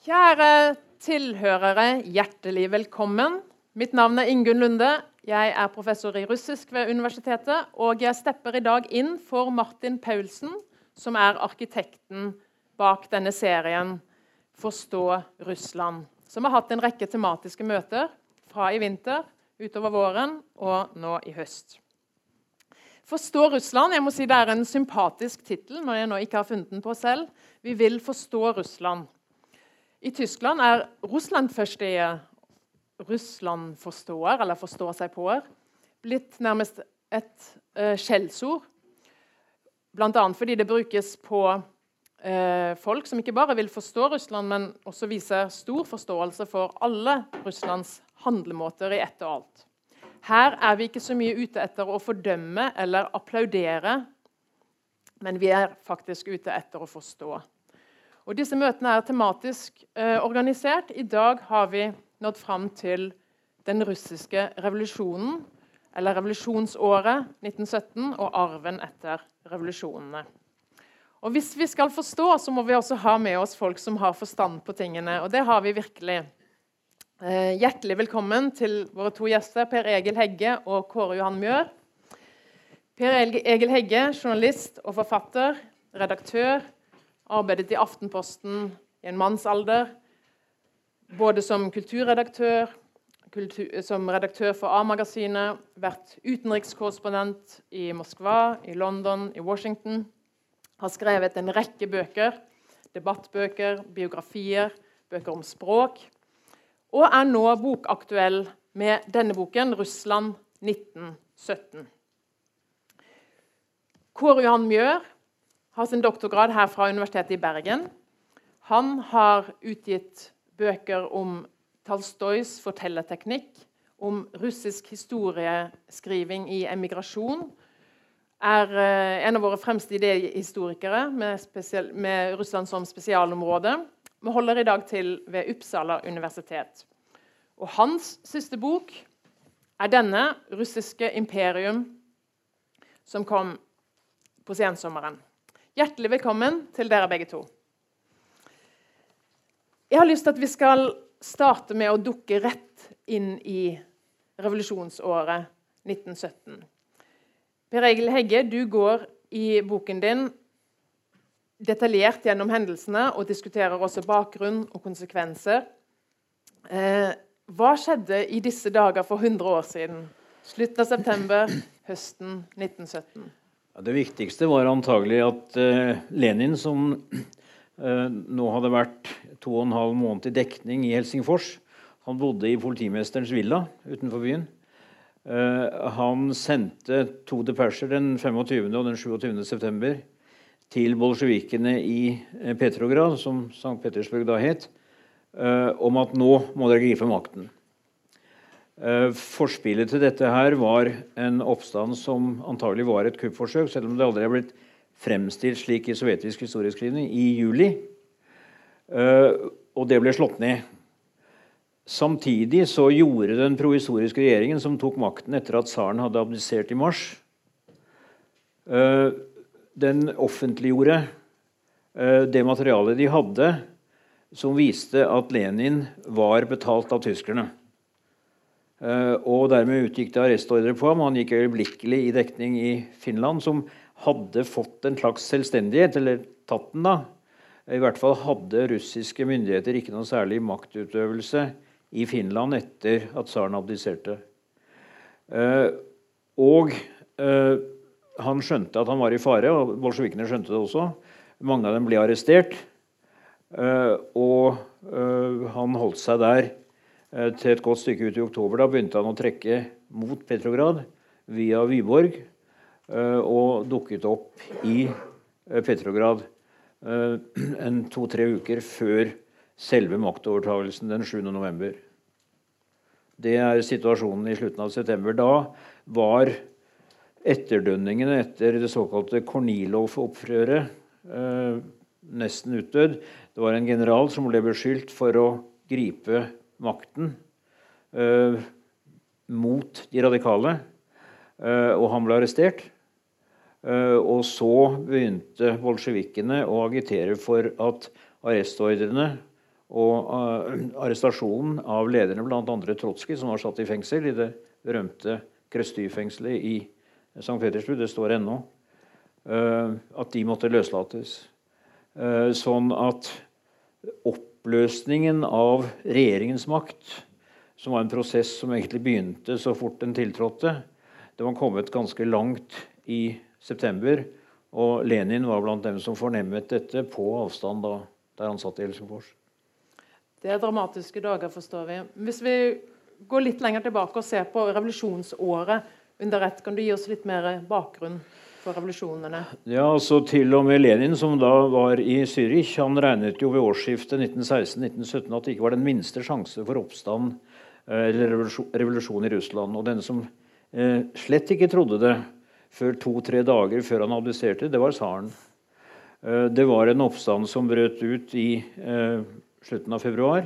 Kjære tilhørere, hjertelig velkommen. Mitt navn er Ingunn Lunde. Jeg er professor i russisk ved universitetet, og jeg stepper i dag inn for Martin Paulsen, som er arkitekten bak denne serien 'Forstå Russland', som har hatt en rekke tematiske møter fra i vinter, utover våren og nå i høst. 'Forstå Russland' jeg må si det er en sympatisk tittel når jeg nå ikke har funnet den på selv. Vi vil forstå Russland. I Tyskland er Russlandversteher, Russland-forståer, eller forstår seg på-er, blitt nærmest et uh, skjellsord. Bl.a. fordi det brukes på uh, folk som ikke bare vil forstå Russland, men også viser stor forståelse for alle Russlands handlemåter i ett og alt. Her er vi ikke så mye ute etter å fordømme eller applaudere, men vi er faktisk ute etter å forstå. Og disse møtene er tematisk eh, organisert. I dag har vi nådd fram til den russiske revolusjonen, eller revolusjonsåret 1917, og arven etter revolusjonene. Og Hvis vi skal forstå, så må vi også ha med oss folk som har forstand på tingene. Og det har vi virkelig. Eh, hjertelig velkommen til våre to gjester, Per Egil Hegge og Kåre Johan Mjør. Per Egil Hegge, journalist og forfatter, redaktør, arbeidet i Aftenposten i en mannsalder. Både som kulturredaktør, kultur, som redaktør for A-magasinet, vært utenrikskorrespondent i Moskva, i London, i Washington. Har skrevet en rekke bøker. Debattbøker, biografier, bøker om språk. Og er nå bokaktuell med denne boken, 'Russland 1917'. Kåre Johan Mjør har sin doktorgrad her fra Universitetet i Bergen. Han har utgitt bøker om Talstojs fortellerteknikk, om russisk historieskriving i emigrasjon. Er eh, en av våre fremste idéhistorikere med, med Russland som spesialområde. Vi holder i dag til ved Uppsala universitet. Og hans siste bok er denne, 'Russiske imperium', som kom på sensommeren. Hjertelig velkommen til dere begge to. Jeg har lyst til at vi skal starte med å dukke rett inn i revolusjonsåret 1917. Per Egil Hegge, du går i boken din detaljert gjennom hendelsene og diskuterer også bakgrunn og konsekvenser. Eh, hva skjedde i disse dager for 100 år siden? Slutten av september, høsten 1917. Det viktigste var antagelig at uh, Lenin, som uh, nå hadde vært to og en halv måned i dekning i Helsingfors Han bodde i politimesterens villa utenfor byen. Uh, han sendte to depesjer den 25. og den 27. september til bolsjevikene i Petrograd, som St. Petersburg da het, om at nå må dere gripe makten. Eh, forspillet til dette her var en oppstand som antagelig var et kuppforsøk, selv om det aldri er blitt fremstilt slik i sovjetisk historieskrivning, i juli. Eh, og det ble slått ned. Samtidig så gjorde den provisoriske regjeringen, som tok makten etter at tsaren hadde abdisert i mars, eh, den offentliggjorde det materialet de hadde som viste at Lenin var betalt av tyskerne. Eh, og dermed utgikk det arrestordre på ham. Han gikk øyeblikkelig i dekning i Finland, som hadde fått en slags selvstendighet, eller tatt den, da. I hvert fall hadde russiske myndigheter ikke noe særlig maktutøvelse i Finland etter at tsaren abdiserte. Eh, og eh, han skjønte at han var i fare, og bolsjevikene skjønte det også. Mange av dem ble arrestert. Og han holdt seg der til et godt stykke ut i oktober. Da begynte han å trekke mot Petrograd via Vyborg eh, og dukket opp i eh, Petrograd en to-tre uker før selve maktovertagelsen den 7. november. Det er situasjonen i slutten av september. Da var etterdønningene etter det såkalte Kornilov-opprøret eh, nesten utdødd. Det var en general som ble beskyldt for å gripe makten uh, mot de radikale, uh, og han ble arrestert. Uh, og så begynte bolsjevikene å agitere for at arrestordrene og arrestasjonen av lederne, bl.a. Trotskij, som var satt i fengsel i det berømte Krestý-fengselet i St. Petersburg. Det står ennå. at de måtte løslates. sånn at oppløsningen av regjeringens makt, som var en prosess som egentlig begynte så fort den tiltrådte, det var kommet ganske langt i september. Og Lenin var blant dem som fornemmet dette på avstand da, der han satt i Helsingfors. Det er dramatiske dager, forstår vi. Hvis vi går litt lenger tilbake og ser på revolusjonsåret under ett, kan du gi oss litt mer bakgrunn for revolusjonene? Ja, altså Til og med Lenin, som da var i Zürich, han regnet jo ved årsskiftet 1916-1917 at det ikke var den minste sjanse for oppstand eh, eller revolusjon i Russland. Og denne som eh, slett ikke trodde det, før to-tre dager før han abdiserte, det var tsaren. Eh, det var en oppstand som brøt ut i eh, slutten av februar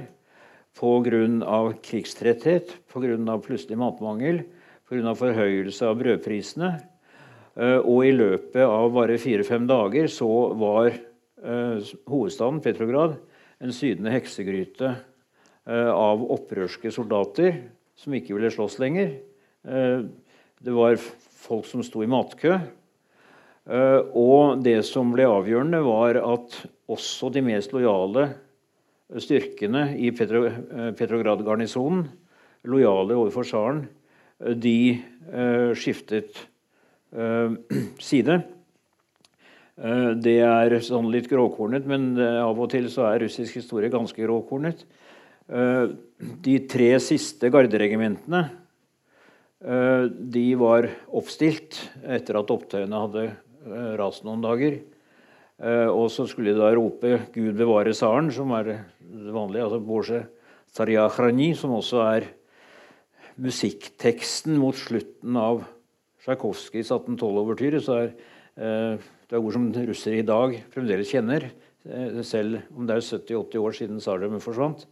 pga. krigstretthet, pga. plutselig matmangel, pga. forhøyelse av brødprisene. Eh, og i løpet av bare fire-fem dager så var hovedstaden Petrograd en sydende heksegryte av opprørske soldater som ikke ville slåss lenger. Det var folk som sto i matkø. Eh, og det som ble avgjørende, var at også de mest lojale styrkene i Petro, eh, Petrograd-garnisonen, lojale overfor tsaren, eh, de skiftet side. Det er sånn litt gråkornet, men av og til så er russisk historie ganske gråkornet. De tre siste garderegimentene Eh, de var oppstilt etter at opptøyene hadde eh, rast noen dager. Eh, og så skulle de da rope 'Gud bevare tsaren', som er det vanlige. altså Borse Tsarjachrani, som også er musikkteksten mot slutten av Tsjajkovskijs 1812-overtyre. så er det er ord som russere i dag fremdeles kjenner, selv om det er 70-80 år siden tsardømmet forsvant.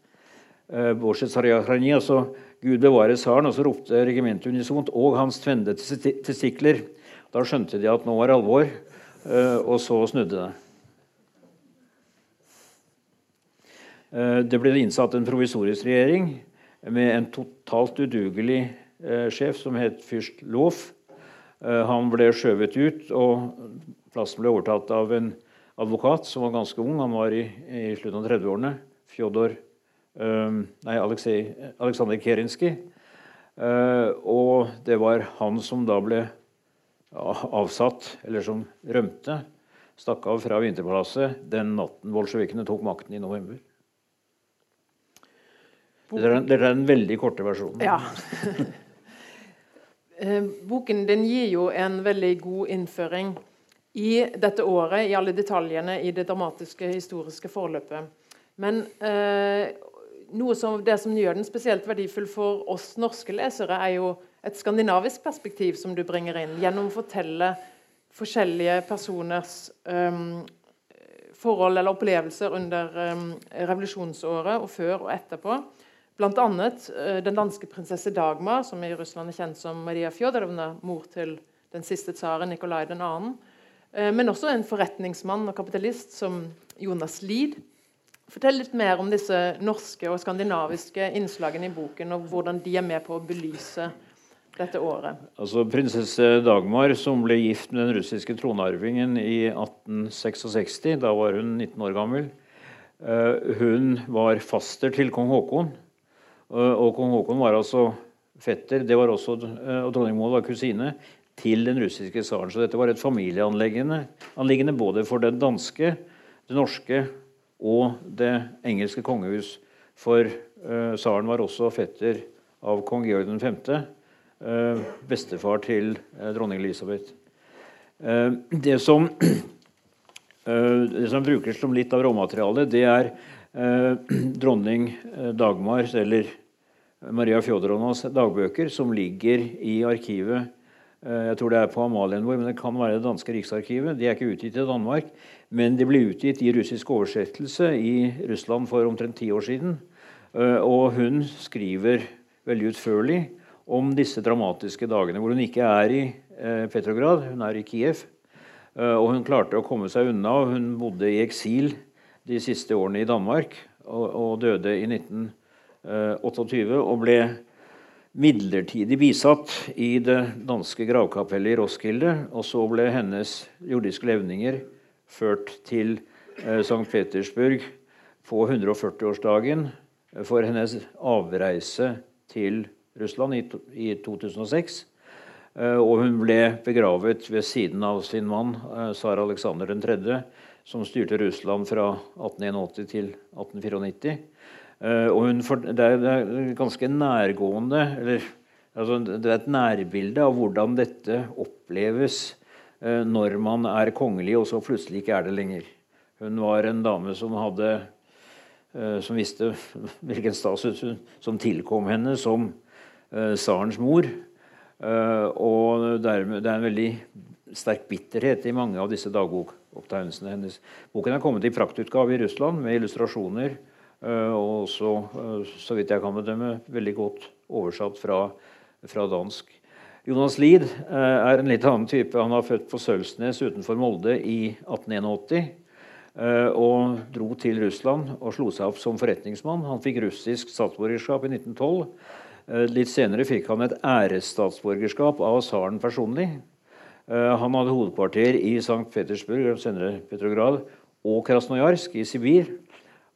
Eh, altså Gud bevare tsaren, og så ropte regimentet unisont, og hans tvende testikler. Da skjønte de at nå var alvor, eh, og så snudde det. Eh, det ble innsatt en provisorisk regjering med en totalt udugelig eh, sjef som het fyrst Lof. Han ble skjøvet ut, og plassen ble overtatt av en advokat som var ganske ung. Han var i, i slutten av 30-årene. Fjodor um, nei, Aleksej, Aleksandr Kerinskij. Uh, og det var han som da ble avsatt, eller som rømte, stakk av fra Vinterpalasset den natten bolsjevikene tok makten i november. Dette er, den, den veldig korte versjonen. Ja. Eh, boken den gir jo en veldig god innføring i dette året, i alle detaljene i det dramatiske historiske forløpet. Men eh, noe som, det som gjør den spesielt verdifull for oss norske lesere, er jo et skandinavisk perspektiv som du bringer inn, gjennom å fortelle forskjellige personers eh, forhold eller opplevelser under eh, revolusjonsåret og før og etterpå. Bl.a. Uh, den danske prinsesse Dagmar, som i Russland er kjent som Maria Fjodorovna, mor til den siste tsaren Nikolai 2. Uh, men også en forretningsmann og kapitalist som Jonas Lied Fortell litt mer om disse norske og skandinaviske innslagene i boken, og hvordan de er med på å belyse dette året. Altså Prinsesse Dagmar, som ble gift med den russiske tronarvingen i 1866, da var hun 19 år gammel, eh, hun var faster til kong Haakon. Eh, og kong Haakon var altså fetter, det var også, eh, og dronning Maud var kusine til den russiske tsaren. Så dette var et familieanliggende både for det danske, det norske og det engelske kongehus. For uh, var også fetter av kong Georg 5., uh, bestefar til uh, dronning Elisabeth. Uh, det, som, det som brukes som litt av råmaterialet, det er dronning Dagmar, eller Maria Fjodorovnas dagbøker, som ligger i arkivet. Jeg tror det er på Amalienborg, men det kan være det danske riksarkivet. De er ikke utgitt i Danmark. Men de ble utgitt i russisk oversettelse i Russland for omtrent ti år siden. Eh, og hun skriver veldig utførlig om disse dramatiske dagene hvor hun ikke er i eh, Petrograd, hun er i Kiev. Eh, og hun klarte å komme seg unna. Hun bodde i eksil de siste årene i Danmark. og, og døde i 1928 og ble midlertidig bisatt i det danske gravkapellet i Roskilde. Og så ble hennes jordiske levninger ført til eh, St. Petersburg på 140-årsdagen for hennes avreise til Russland i, i 2006. Eh, og hun ble begravet ved siden av sin mann eh, tsar Aleksander 3., som styrte Russland fra 1881 til 1894. Uh, og hun, det, er, ganske nærgående eller, altså, Det er et nærbilde av hvordan dette oppleves uh, når man er kongelig, og så plutselig ikke er det lenger. Hun var en dame som hadde uh, som visste hvilken status som tilkom henne som tsarens mor. og dermed, det er en veldig sterk bitterhet i mange av disse dagbokopptegnelsene hennes. Boken er kommet i praktutgave i Russland med illustrasjoner Eh, og også, eh, så vidt jeg kan bedømme, veldig godt oversatt fra, fra dansk. Jonas Lid eh, er en litt annen type. Han var født på Sølvsnes utenfor Molde i 1881. Og dro til Russland og slo seg opp som forretningsmann. Han fikk russisk statsborgerskap i 1912. Litt senere fikk han et æresstatsborgerskap av tsaren personlig. Han hadde hovedkvarter i St. Petersburg senere Petrograd, og Krasnojarsk i Sibir.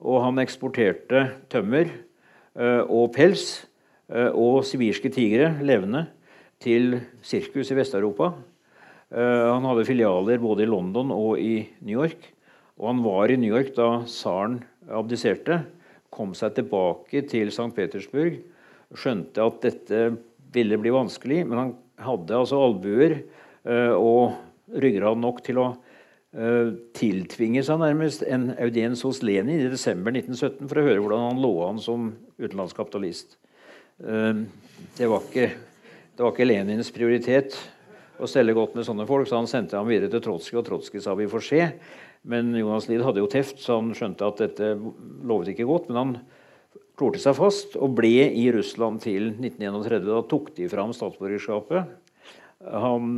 Og han eksporterte tømmer eh, og pels eh, og sibirske tigre levende til sirkus i Vest-Europa. Eh, han hadde filialer både i London og i New York. Og han var i New York da tsaren abdiserte, kom seg tilbake til St. Petersburg, skjønte at dette ville bli vanskelig, men han hadde altså albuer og ryggrad nok til å Eh, tiltvinge seg nærmest en audiens hos Lenin i desember 1917 for å høre hvordan han lå an som utenlandskapitalist. Eh, det var ikke, det var ikke Lenins prioritet å stelle godt med sånne folk, så han sendte ham videre til Trotskij, og Trotskij sa vi får se. Men Jonas Lied hadde jo teft, så han skjønte at dette lovet ikke godt. Men han klorte seg fast og ble i Russland til 1931. Da tok de fram statsborgerskapet. Han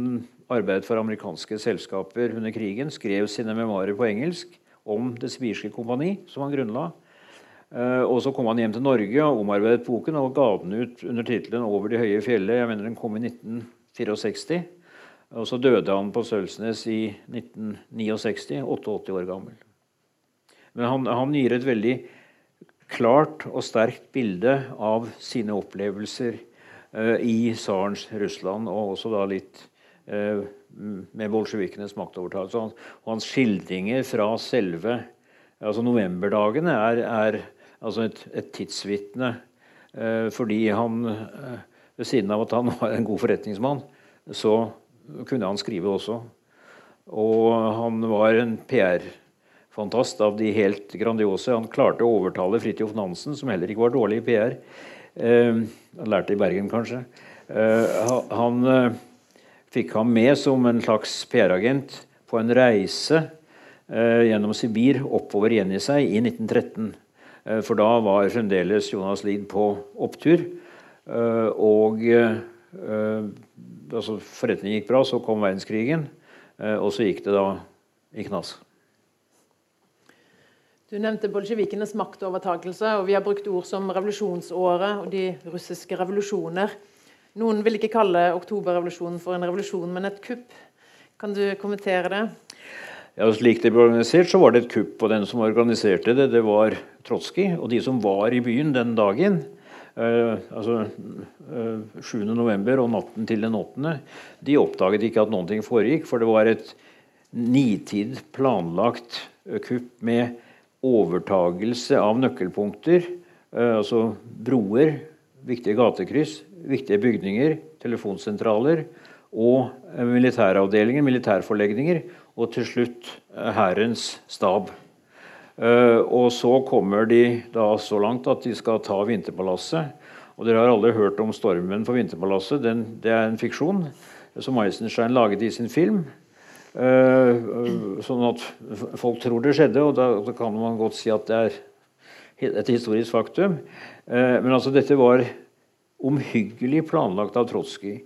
arbeidet for amerikanske selskaper under krigen, skrev sine memoarer på engelsk om Det sibirske kompani, som han grunnla. Eh, og Så kom han hjem til Norge og omarbeidet boken og ga den ut under tittelen 'Over de høye fjellet'. Jeg mener Den kom i 1964. Og så døde han på Sølvsnes i 1969, 88 år gammel. Men han, han gir et veldig klart og sterkt bilde av sine opplevelser uh, i tsarens Russland, og også da litt Eh, med bolsjevikenes maktovertakelse. Og hans skildringer fra selve altså novemberdagene er, er altså et, et tidsvitne. Eh, fordi han, eh, ved siden av at han var en god forretningsmann, så kunne han skrive også. Og han var en PR-fantast av de helt grandiose. Han klarte å overtale Fridtjof Nansen, som heller ikke var dårlig i PR. Eh, han lærte i Bergen, kanskje. Eh, han fikk ham med som en slags PR-agent på en reise eh, gjennom Sibir oppover igjen i seg i 1913. Eh, for da var fremdeles Jonas Lied på opptur. Eh, og eh, altså forretningen gikk bra, så kom verdenskrigen, eh, og så gikk det da i knas. Du nevnte bolsjevikenes maktovertakelse, og vi har brukt ord som revolusjonsåret og de russiske revolusjoner. Noen vil ikke kalle oktoberrevolusjonen for en revolusjon, men et kupp. Kan du kommentere det? Ja, Slik det ble organisert, så var det et kupp. Og den som organiserte det, det var Trotskij. Og de som var i byen den dagen, eh, altså eh, 7.11. og natten til den 8., de oppdaget ikke at noen ting foregikk. For det var et nitid planlagt kupp med overtagelse av nøkkelpunkter, eh, altså broer, viktige gatekryss, viktige bygninger, telefonsentraler og eh, militæravdelinger, militærforlegninger, og til slutt eh, Hærens stab. Eh, og så kommer de da så langt at de skal ta Vinterpalasset. Og dere har alle hørt om stormen på Vinterpalasset. Den, det er en fiksjon som Eisenstein laget i sin film. sånn at folk tror det skjedde, og da, kan man godt si at det er et historisk faktum. men altså dette var omhyggelig planlagt av Trotskij,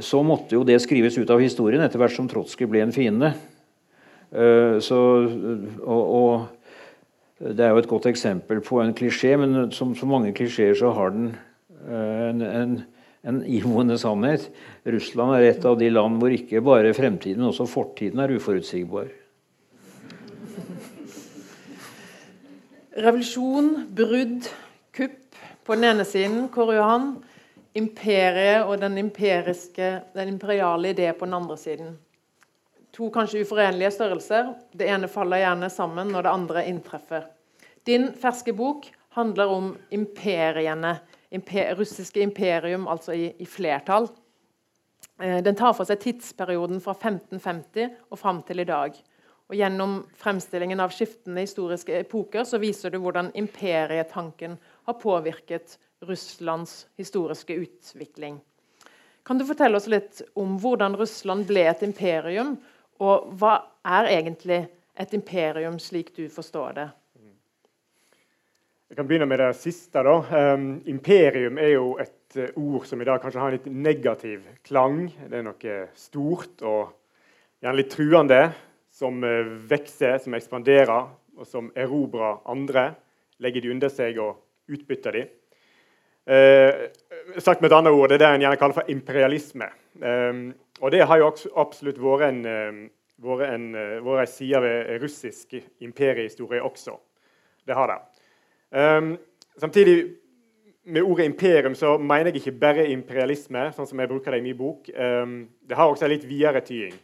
så måtte jo det skrives ut av historien etter hvert som Trotskij ble en fiende. Eh, så, og, og, Det er jo et godt eksempel på en klisjé, men som så mange klisjeer så har den en, en, en iboende sannhet. Russland er et av de land hvor ikke bare fremtiden, men også fortiden er uforutsigbar. Revolusjon, brudd, på den ene siden, Kåre Johan. Imperiet og den, den imperiale idé på den andre siden to kanskje uforenlige størrelser. Det ene faller gjerne sammen når det andre inntreffer. Din ferske bok handler om imperiene. Imper russiske imperium, altså i, i, flertall. Eh, den tar for seg tidsperioden fra 1550 og fram til i dag. Og Gjennom fremstillingen av skiftende historiske epoker så viser du hvordan imperietanken har påvirket Russlands historiske utvikling. Kan du fortelle oss litt om hvordan Russland ble et imperium, og hva er egentlig et imperium, slik du forstår det? Jeg kan begynne med det siste. da. Um, imperium er jo et uh, ord som i dag kanskje har en litt negativ klang. Det er noe stort og gjerne litt truende, som uh, vokser, som ekspanderer, og som erobrer andre. Legger de under seg og utbytter de. Eh, sagt med et annet ord, Det er det en gjerne kaller for imperialisme. Eh, og det har jo absolutt vært en, eh, vært en, eh, vært en side ved russisk imperiehistorie også. Det har det. Eh, samtidig, med ordet imperium så mener jeg ikke bare imperialisme, sånn som jeg bruker det i min bok. Um, det har også en litt videre tying.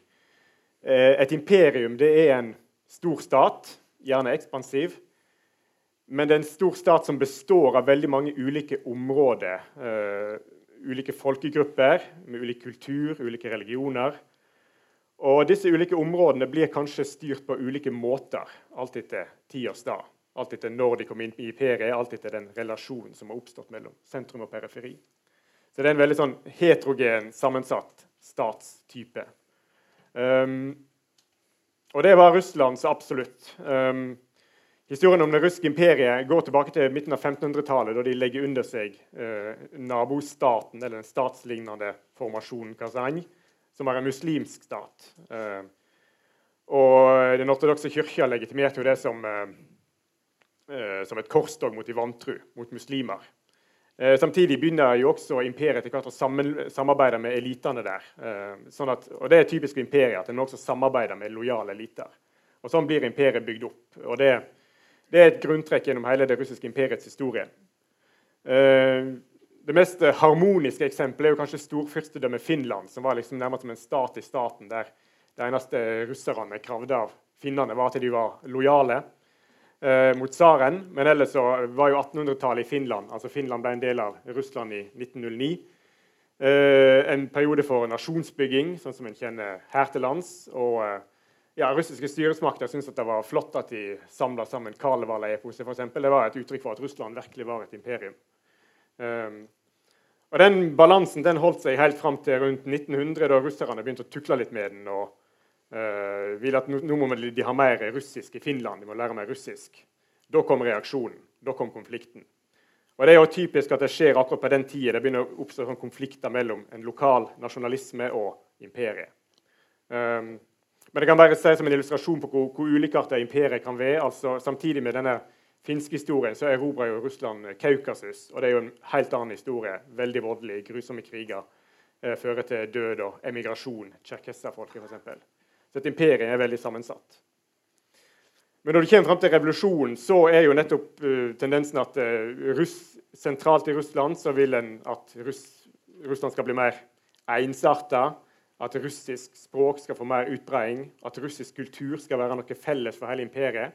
Et imperium det er en stor stat, gjerne ekspansiv. Men det er en stor stat som består av veldig mange ulike områder. Uh, ulike folkegrupper med ulik kultur, ulike religioner. Og Disse ulike områdene blir kanskje styrt på ulike måter, alt etter tid og stad. Alt etter når de kom inn i imperiet, alt etter den relasjonen som har oppstått mellom sentrum og periferi. Så det er en veldig sånn heterogen, sammensatt statstype. Um, og det var Russland så absolutt. Um, Historien om det russiske imperiet går tilbake til midten av 1500-tallet, da de legger under seg eh, nabostaten, eller den statslignende formasjonen Kazan, som er en muslimsk stat. Eh, og Den ortodokse kirka legitimerte jo det som, eh, eh som et korstog mot de vantru, mot muslimer. Eh, samtidig begynner jo også imperiet etter hvert å samarbeide med elitene der. Eh, sånn at, og Det er typisk imperiet, at en også samarbeider med lojale eliter. Og Sånn blir imperiet bygd opp. og det det er et grunntrekk gjennom hele det russiske imperiets historie. Eh, det mest harmoniske eksempelet er jo kanskje storfyrstedømmet Finland, som var liksom nærmest som en stat i staten, der det eneste russerne kravde av finnene, var at de var lojale eh, mot tsaren. Men ellers så var jo 1800-tallet i Finland altså Finland ble en del av Russland i 1909. Eh, en periode for nasjonsbygging, sånn som en kjenner her til lands. og eh, ja, russiske styresmakter syntes det var flott at de samla sammen Kalevala-eposet. Det var et uttrykk for at Russland virkelig var et imperium. Um, og Den balansen den holdt seg helt fram til rundt 1900, da russerne begynte å tukle litt med den. og uh, ville at Nå må de ha mer russisk i Finland, de må lære mer russisk. Da kom reaksjonen. Da kom konflikten. Og Det er jo typisk at det skjer akkurat på den tida det begynner å oppstå konflikter mellom en lokal nasjonalisme og imperiet. Um, men det kan bare si som en illustrasjon på hvor, hvor ulikartet imperiet kan være. altså Samtidig med denne finske historien så erobra jo Russland Kaukasus. Og det er jo en helt annen historie. Veldig voldelig, grusomme kriger. Eh, fører til død og emigrasjon. Tsjerkesserfolket, f.eks. Så et imperium er veldig sammensatt. Men når du kommer fram til revolusjonen, så er jo nettopp uh, tendensen at uh, Russ, sentralt i Russland så vil en at Russ, Russland skal bli mer ensarta at russisk språk skal få mer utbreding, at russisk kultur skal være noe felles for hele imperiet.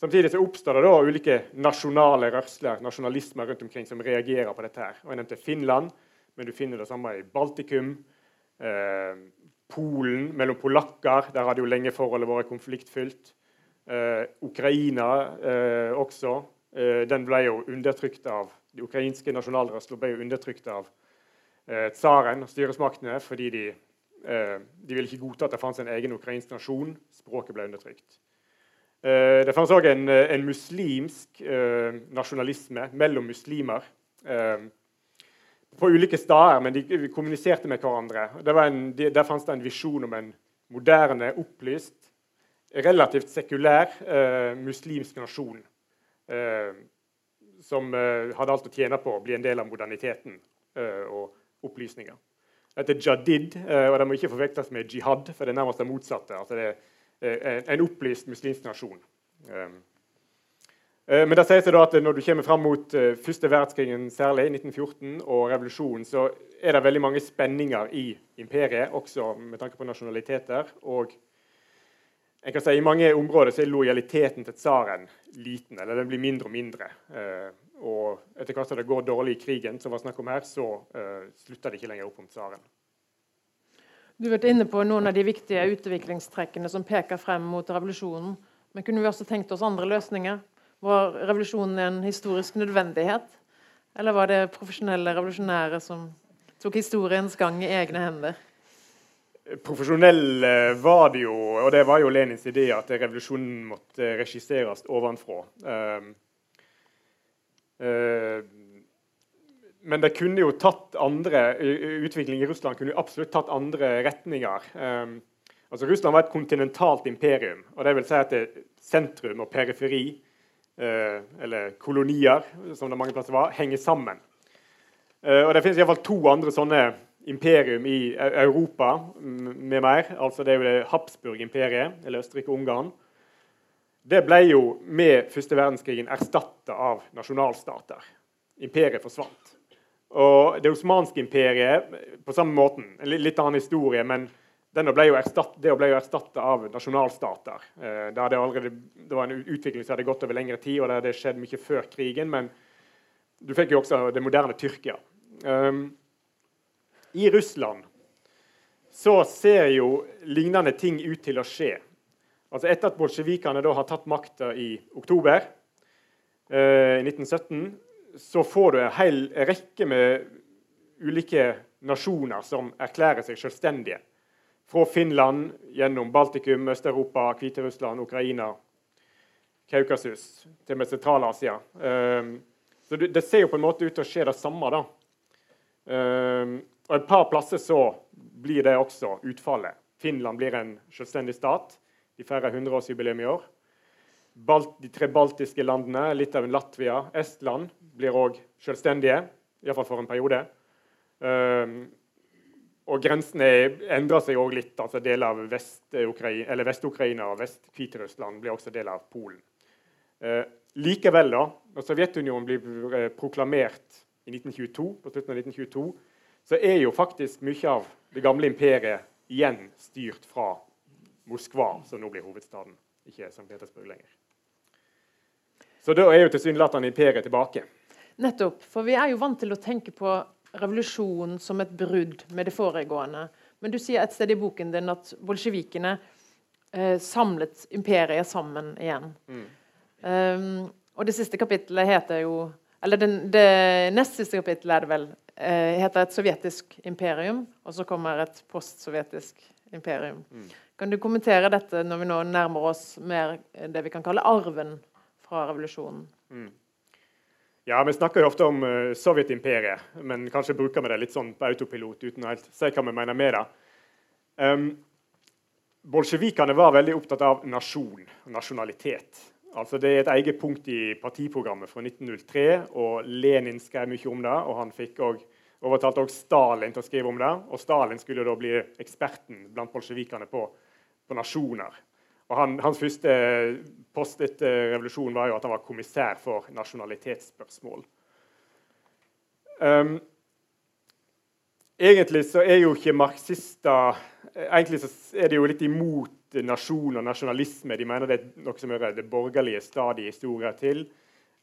Samtidig så oppstår det da ulike nasjonale rørsler, nasjonalismer rundt omkring som reagerer på dette. her. Og Jeg nevnte Finland, men du finner det samme i Baltikum. Eh, Polen, mellom polakker. Der hadde jo lenge forholdet vært konfliktfylt. Eh, Ukraina eh, også. Eh, den ble jo undertrykt av, De ukrainske nasjonalrørslene ble jo undertrykt av eh, tsaren og styresmaktene fordi de de ville ikke godta at det fantes en egen ukrainsk nasjon. Språket ble undertrykt. Eh, det fantes òg en, eh, en, muslimsk nasjonalisme mellom muslimer. På ulike steder, men de kommuniserte med hverandre. En, der fantes det en visjon om en moderne, opplyst, relativt sekulær eh, muslimsk nasjon eh, som eh, hadde alt å tjene på å bli en del av moderniteten og opplysninga. Dette er jadid, og det må ikke forvektes med jihad, for det er nærmest det motsatte. Altså det er en opplyst muslimsk nasjon. Men det sies da at når du kommer fram mot første verdenskrigen, særlig 1914, og revolusjonen, så er det veldig mange spenninger i imperiet, også med tanke på nasjonaliteter. og jeg kan si I mange områder så er lojaliteten til tsaren liten, eller den blir mindre og mindre. Og etter hvert som det går dårlig i krigen, som var snakk om her, så uh, slutter det ikke lenger opp om tsaren. Du har vært inne på noen av de viktige utviklingstrekkene som peker frem mot revolusjonen. Men kunne vi også tenkt oss andre løsninger? Var revolusjonen en historisk nødvendighet? Eller var det profesjonelle revolusjonære som tok historiens gang i egne hender? Profesjonell var det jo, og det var jo Lenins idé, at revolusjonen måtte regisseres ovenfra. Uh, men det kunne jo tatt andre utvikling i Russland kunne jo absolutt tatt andre retninger. Um, altså Russland var et kontinentalt imperium. og det vil si at Sentrum og periferi, uh, eller kolonier, som det mange plasser var, henger sammen. og Det finnes iallfall to andre sånne imperium i Europa med mer. altså Det er jo det Habsburg-imperiet, eller Østerrike-Ungarn. Det ble jo med første verdenskrigen erstatta av nasjonalstater. Imperiet forsvant. Og Det osmanske imperiet på samme måten. En litt annen historie, men ble erstatt, det ble jo erstatta av nasjonalstater. Eh, det, allerede, det, var en utvikling som hadde gått over lengre tid, og det hadde skjedd mye før krigen. Men du fikk jo også det moderne Tyrkia. Um, i Russland så ser jo lignende ting ut til å skje. Altså Etter at bolsjevikene har tatt makta i oktober eh, 1917, så får du en hel rekke med ulike nasjoner som erklærer seg selvstendige. Fra Finland gjennom Baltikum, Øst-Europa, Hviterussland, Ukraina, Kaukasus, til med Sentral-Asia. Eh, så det, ser jo på en måte ut til å skje det samme. da. Eh, og Et par plasser så blir det også utfallet. Finland blir en selvstendig stat. De feirer 100-årsjubileum i år. Balt, de tre baltiske landene, Litauen, Latvia, Estland blir òg selvstendige. Iallfall for en periode. Um, og grensene endrer seg òg litt. altså Deler av Vest-Ukraina Vest og Vest-Hviterussland blir også del av Polen. Uh, likevel, da, når Sovjetunionen blir eh, proklamert i 1922, på slutten av 1922, så er jo faktisk mye av det gamle imperiet igjen styrt fra Moskva, som nå blir hovedstaden, ikke St. Petersburg lenger. Så da er jo tilsynelatende imperiet tilbake. Nettopp. For vi er jo vant til å tenke på revolusjonen som et brudd med det foregående. Men du sier et sted i boken din at bolsjevikene eh, samlet imperiet sammen igjen. Mm. Um, og det siste kapittelet heter jo Eller den, det nest siste kapittelet er det vel eh, heter et sovjetisk imperium, og så kommer et postsovjetisk imperium. Mm. Kan du kommentere dette når vi nå nærmer oss mer det vi kan kalle arven fra revolusjonen? Mm. Ja, Vi snakker jo ofte om uh, Sovjetimperiet, men kanskje bruker vi det litt sånn på autopilot uten å helt si hva vi mener med det. Um, Bolsjevikene var veldig opptatt av nasjon nasjonalitet. Altså Det er et eget punkt i partiprogrammet fra 1903, og Lenin skrev mye om det. og Han fikk også, overtalte også Stalin til å skrive om det. og Stalin skulle da bli eksperten blant bolsjevikene på, på, nasjoner. Og han, Hans første post etter revolusjonen var jo at han var kommissær for nasjonalitetsspørsmål. Um, egentlig så er jo ikke marxister Egentlig så er de jo litt imot nasjon og nasjonalisme. De mener det er noe som hører det borgerlige stadiet i historien til.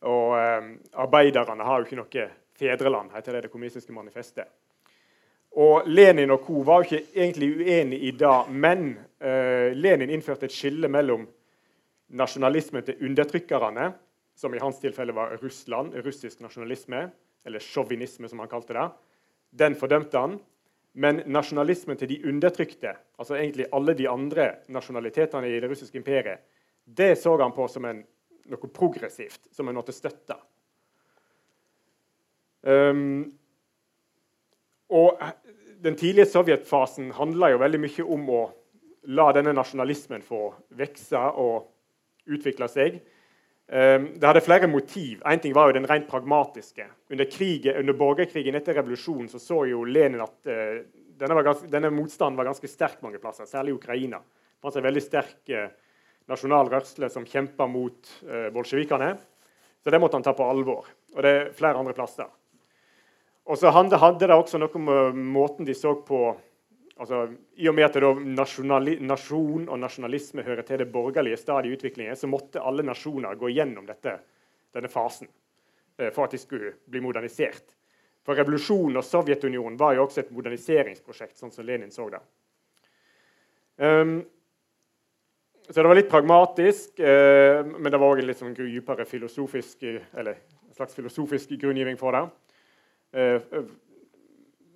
Og um, arbeiderne har jo ikke noe fedreland, heter det det kommunistiske manifestet. Og Lenin og co. var jo ikke egentlig uenig i det, men eh, Lenin innførte et skille mellom nasjonalismen til undertrykkerne, som i hans tilfelle var Russland, russisk nasjonalisme, eller sjåvinisme, som han kalte det. Den fordømte han. Men nasjonalismen til de undertrykte, altså egentlig alle de andre nasjonalitetene i det russiske imperiet, det så han på som en, noe progressivt, som en måtte støtte. Um, og Den tidlige sovjetfasen handla jo veldig mye om å la denne nasjonalismen få vokse og utvikle seg. Um, det hadde flere motiv. Én ting var jo den rent pragmatiske. Under, krigen, under borgerkrigen etter revolusjonen så, så jo Lenin at uh, denne, ganske, denne, motstanden var ganske sterk mange plasser, særlig i Ukraina. Det fantes en veldig sterk uh, nasjonal rørsle som kjempa mot uh, bolsjevikene. Så det måtte han ta på alvor. Og det er flere andre plasser. Og så hadde det også noe med måten de så på altså, I og med at nasjon og nasjonalisme hører til det borgerlige stadiet i utviklingen, så måtte alle nasjoner gå gjennom dette, denne fasen eh, for at de skulle bli modernisert. For Revolusjonen og Sovjetunionen var jo også et moderniseringsprosjekt, sånn som Lenin så det. Um, så det var litt pragmatisk, uh, men det var òg en litt sånn dypere filosofisk, eller en slags filosofisk grunngiving for det. Uh,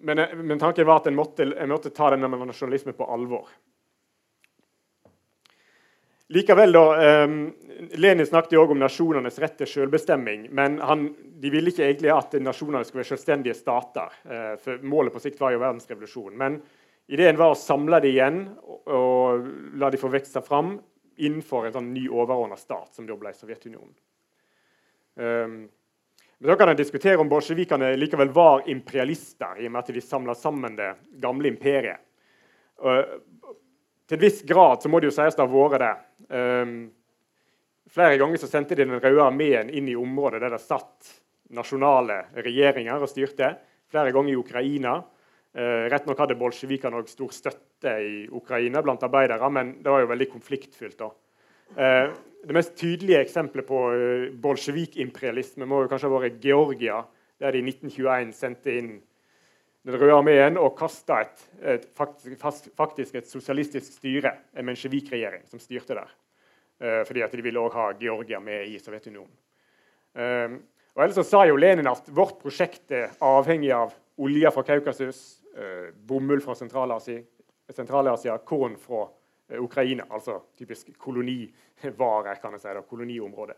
men, eh, men, tanken var at en måtte, måtte ta denne nasjonalismen på alvor. Likevel da, Lenin snakket jo også om nasjonenes rett til selvbestemming. Men han, de ville ikke egentlig at nasjonene skulle være selvstendige stater. For Målet på sikt var jo verdensrevolusjonen. Men ideen var å samle dem igjen og, og la dem få vokse fram innenfor en sånn ny overordna stat, som da ble Sovjetunionen. Um, men så kan en diskutere om bolsjevikene likevel var imperialister, i og med at de samla sammen det gamle imperiet. Og til en viss grad så må det jo sies det har vært det. Um, flere ganger så sendte de Den røde armeen inn i området der det satt nasjonale regjeringer og styrte. Flere ganger i Ukraina. Uh, rett nok hadde bolsjevikene stor støtte i Ukraina blant arbeidere, men det var jo veldig konfliktfylt. da. Uh, det mest tydelige eksempelet på uh, bolsjevik-imperialisme må jo kanskje ha vært Georgia, der de i 1921 sendte inn Den røde armeen og kasta et, et, faktisk et sosialistisk styre, en mensjevik-regjering, som styrte der. Uh, fordi at de ville også ha Georgia med i Sovjetunionen. Um, og ellers så sa jo Lenin at vårt prosjekt er avhengig av olje fra Kaukasus, bomull fra Sentral-Asia, korn fra Eh, Ukraina, altså typisk kolonivare, kan jeg si, da, koloniområde.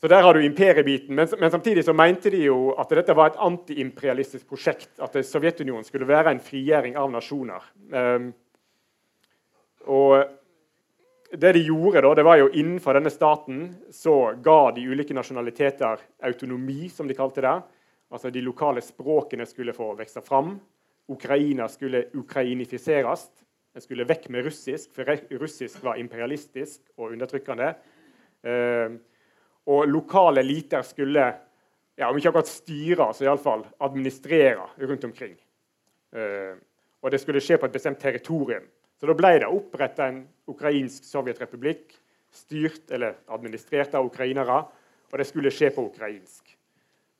Så Der har du imperiebiten. Men, men, samtidig så mente de jo at dette var et antiimperialistisk prosjekt. At Sovjetunionen skulle være en frigjøring av nasjoner. Um, og det de gjorde, da, det var jo innenfor denne staten så ga de ulike nasjonaliteter autonomi, som de kalte det. Altså De lokale språkene skulle få vokse fram. Ukraina skulle ukrainifiseres. Den skulle vekk med russisk, for russisk var imperialistisk og undertrykkende. Eh, og lokale eliter skulle ja, om ikke akkurat styre, så iallfall administrere rundt omkring. Eh, og det skulle skje på et bestemt territorium. Så da ble det oppretta en ukrainsk sovjetrepublikk, styrt eller administrert av ukrainere, og det skulle skje på ukrainsk.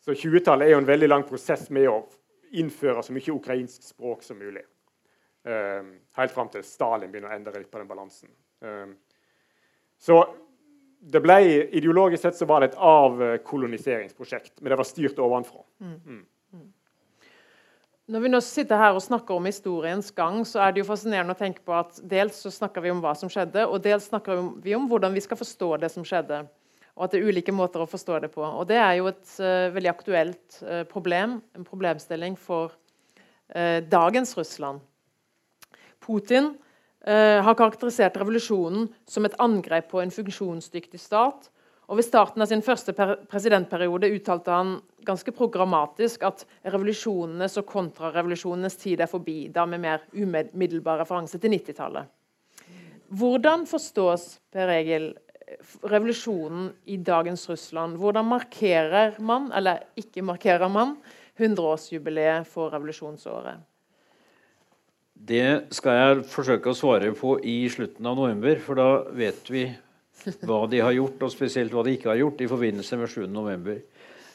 Så 20-tallet er jo en veldig lang prosess med å innføre så mye ukrainsk språk som mulig. Um, helt fram til Stalin begynner å endre litt på den balansen. Um, så det ble, Ideologisk sett så var det et avkoloniseringsprosjekt, men det var styrt ovenfra. Mm. Mm. mm. Når vi nå sitter her og snakker om historiens gang, så er det jo fascinerende å tenke på at dels så snakker vi om hva som skjedde, og dels snakker vi om hvordan vi skal forstå det som skjedde og at det er ulike måter å forstå det på. Og Det er jo et uh, veldig aktuelt uh, problem, en problemstilling for uh, dagens Russland. Putin har karakterisert revolusjonen som et angrep på en funksjonsdyktig stat. Og Ved starten av sin første presidentperiode uttalte han ganske programmatisk at revolusjonenes og kontrarevolusjonenes tid er forbi, da med mer umiddelbar referanse til 90-tallet. Hvordan forstås Per Egil, revolusjonen i dagens Russland. Hvordan markerer man, eller ikke markerer man, 100-årsjubileet for revolusjonsåret? Det skal jeg forsøke å svare på i slutten av november, for da vet vi hva de har gjort, og spesielt hva de ikke har gjort, i forbindelse med 7. november.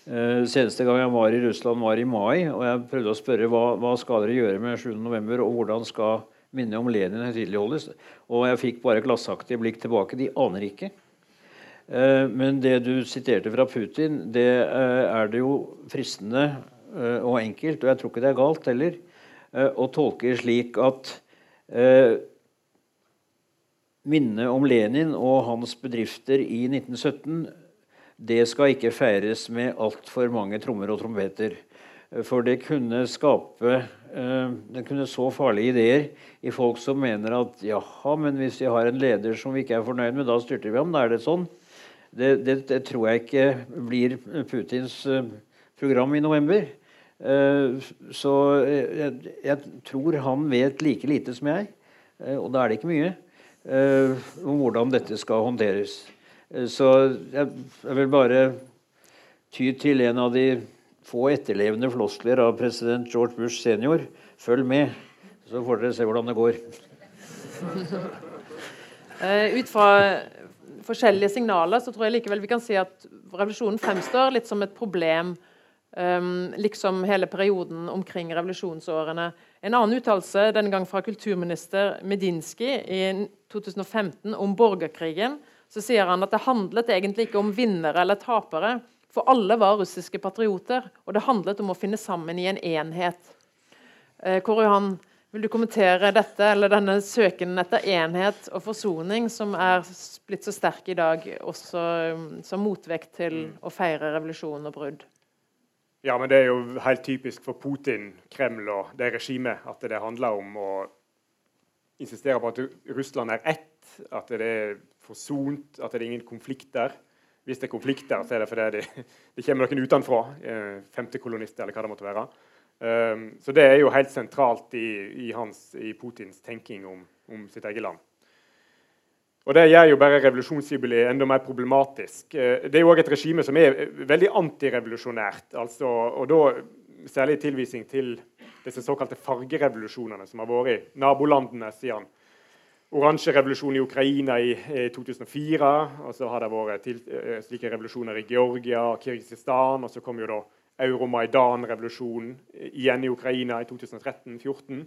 Uh, seneste gang jeg var i Russland, var i mai, og jeg prøvde å spørre hva, hva skal dere gjøre med 7. november, og hvordan skal minnet om Lenin høytideligholdes? Og jeg fikk bare glassaktige blikk tilbake. De aner ikke. Eh, men det du siterte fra Putin, det eh, er det jo fristende eh, og enkelt, og jeg tror ikke det er galt heller, å tolke slik at minnet om Lenin og hans bedrifter i 1917 det skal ikke feires med altfor mange trommer og trompeter. For det kunne skape det kunne så farlige ideer i folk som mener at jaha, men hvis vi har en leder som vi ikke er fornøyd med, da styrter vi ham. Da er det sånn. Det, det, det tror jeg ikke blir Putins program i november. Så jeg, jeg tror han vet like lite som jeg, og da er det ikke mye, om hvordan dette skal håndteres. Så jeg, jeg vil bare ty til en av de få etterlevende floskler av president George Bush senior. Følg med, så får dere se hvordan det går. ut fra forskjellige signaler så tror jeg likevel vi kan si at revolusjonen fremstår litt som et problem. Um, liksom hele perioden omkring revolusjonsårene. En annen uttalelse, denne gang fra kulturminister Medinsky i 2015 om borgerkrigen, så sier han at det handlet egentlig ikke om vinnere eller tapere, for alle var russiske patrioter, og det handlet om å finne sammen i en enhet. Uh, hvor Johan, vil du kommentere dette, eller denne søken etter enhet og forsoning, som er blitt så sterk i dag, også um, som motvekt til å feire revolusjon og brudd? Ja, men Det er jo helt typisk for Putin, Kreml og det regimet at det handler om å insistere på at Russland er ett, at det er forsont, at det er ingen konflikter. Hvis det er konflikter, så er det fordi det, det kommer noen utenfra. Eh, femtekolonister, eller hva det måtte være. Um, så det er jo helt sentralt i, i, hans, i Putins tenking om, om, sitt eget land. Og Det gjør jo bare revolusjonsjubileet enda mer problematisk. Uh, det er jo òg et regime som er veldig antirevolusjonært. Altså, og da særlig tilvisning til disse såkalte fargerevolusjonene som har vært i nabolandene siden oransjerevolusjonen i Ukraina i, i 2004. Og så har det vært til, uh, slike revolusjoner i Georgia og Kirgisistan. Og så kom jo da Euromaidan-revolusjonen igjen i Ukraina i 2013-2014.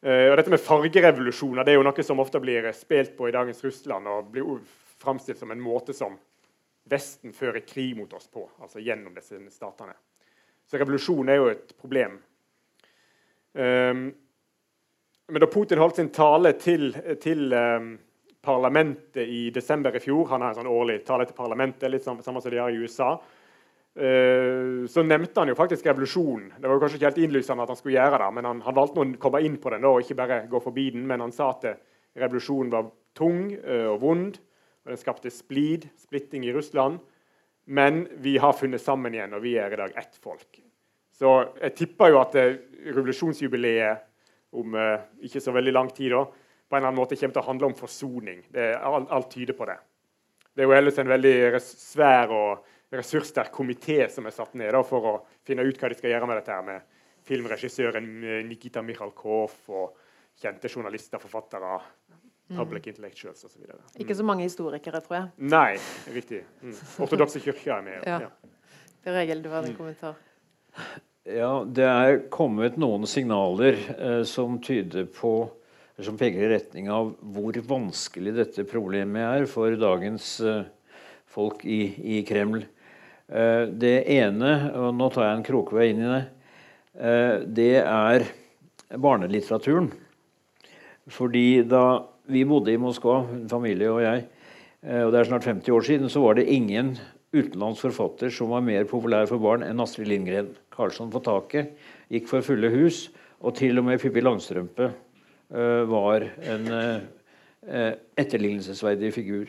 Uh, eh, og dette med fargerevolusjoner det er jo noe som ofte blir spilt på i dagens Russland og blir framstilt som en måte som Vesten fører krig mot oss på, altså gjennom disse statene. Så revolusjon er jo et problem. Um, men da Putin holdt sin tale til, til um, parlamentet i desember i fjor Han har en sånn årlig tale til parlamentet, litt samme som de har i USA. Uh, så nevnte han jo faktisk revolusjonen. Det var jo kanskje ikke helt innlysende at han skulle gjøre det, men han, han valgte å komme inn på den og ikke bare gå forbi den. Men han sa at revolusjonen var tung uh, og vond, og den skapte splid, splitting i Russland. Men vi har funnet sammen igjen, og vi er i dag ett folk. Så jeg tipper jo at revolusjonsjubileet om ikke så veldig lang tid da, på en eller annen måte kommer til å handle om forsoning. Alt, alt tyder på det. Det er jo ellers en veldig svær og ressurssterk komité som er satt ned da, for å finne ut hva de skal gjøre med dette her med filmregissøren eh, Nikita Mikhalkov og kjente journalister, forfattere, mm. public mm. intellectuals osv. Mm. Ikke så mange historikere, tror jeg. Nei, riktig. Mm. Ortodokse kirker er med. Ja. ja. Det regel, du har en kommentar. Ja, det er kommet noen signaler eh, som tyder på som peker i retning av hvor vanskelig dette problemet er for dagens eh, folk i, i Kreml. Eh, det ene, og nå tar jeg en krokvei inn i det, eh, det er barnelitteraturen. Fordi da vi bodde i Moskva, familie og jeg, eh, og det er snart 50 år siden, så var det ingen utenlandsk forfatter som var mer populær for barn enn Astrid Lindgren. 'Karlsson på taket' gikk for fulle hus, og til og med Pippi Langstrømpe var en etterlignelsesverdig figur.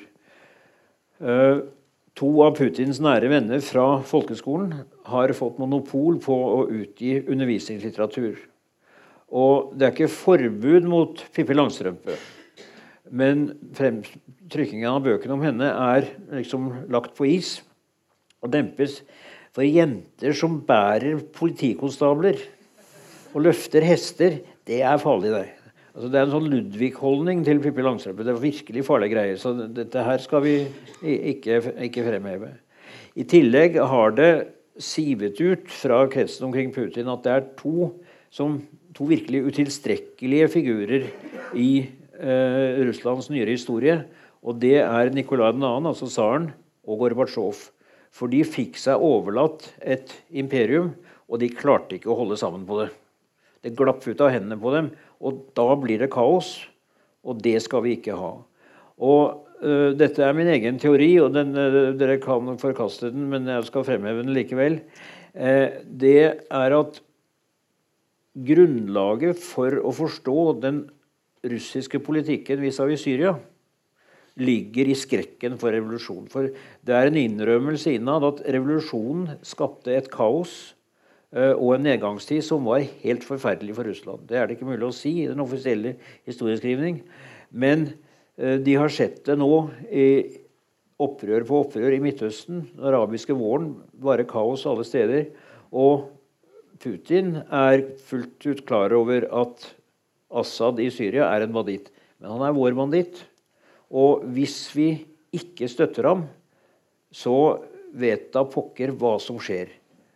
To av Putins nære venner fra folkeskolen har fått monopol på å utgi undervisningslitteratur. Og det er ikke forbud mot Pippi Langstrømpe. Men trykkingen av bøkene om henne er liksom lagt på is og dempes. For jenter som bærer politikonstabler og løfter hester, det er farlig. det. Altså, det er en sånn Ludvig-holdning til Pippi Langstrømpe. Det er virkelig farlige greier. Så dette her skal vi ikke, ikke fremheve. I tillegg har det sivet ut fra kretsen omkring Putin at det er to, som, to virkelig utilstrekkelige figurer i eh, Russlands nyere historie. Og det er Nikolai 2., altså tsaren, og Gorbatsjov. For de fikk seg overlatt et imperium, og de klarte ikke å holde sammen på det. Det glapp ut av hendene på dem, og da blir det kaos. Og det skal vi ikke ha. Og uh, Dette er min egen teori, og den, uh, dere kan forkaste den, men jeg skal fremheve den likevel. Uh, det er at grunnlaget for å forstå den russiske politikken vis-à-vis Syria ligger i skrekken for revolusjon. For det er en innrømmelse innad at revolusjonen skapte et kaos og en nedgangstid som var helt forferdelig for Russland. Det er det ikke mulig å si i den offisielle historieskrivning. Men uh, de har sett det nå i opprør på opprør i Midtøsten. Den arabiske våren, bare kaos alle steder. Og Putin er fullt ut klar over at Assad i Syria er en banditt. Men han er vår banditt. Og hvis vi ikke støtter ham, så vet da pokker hva som skjer.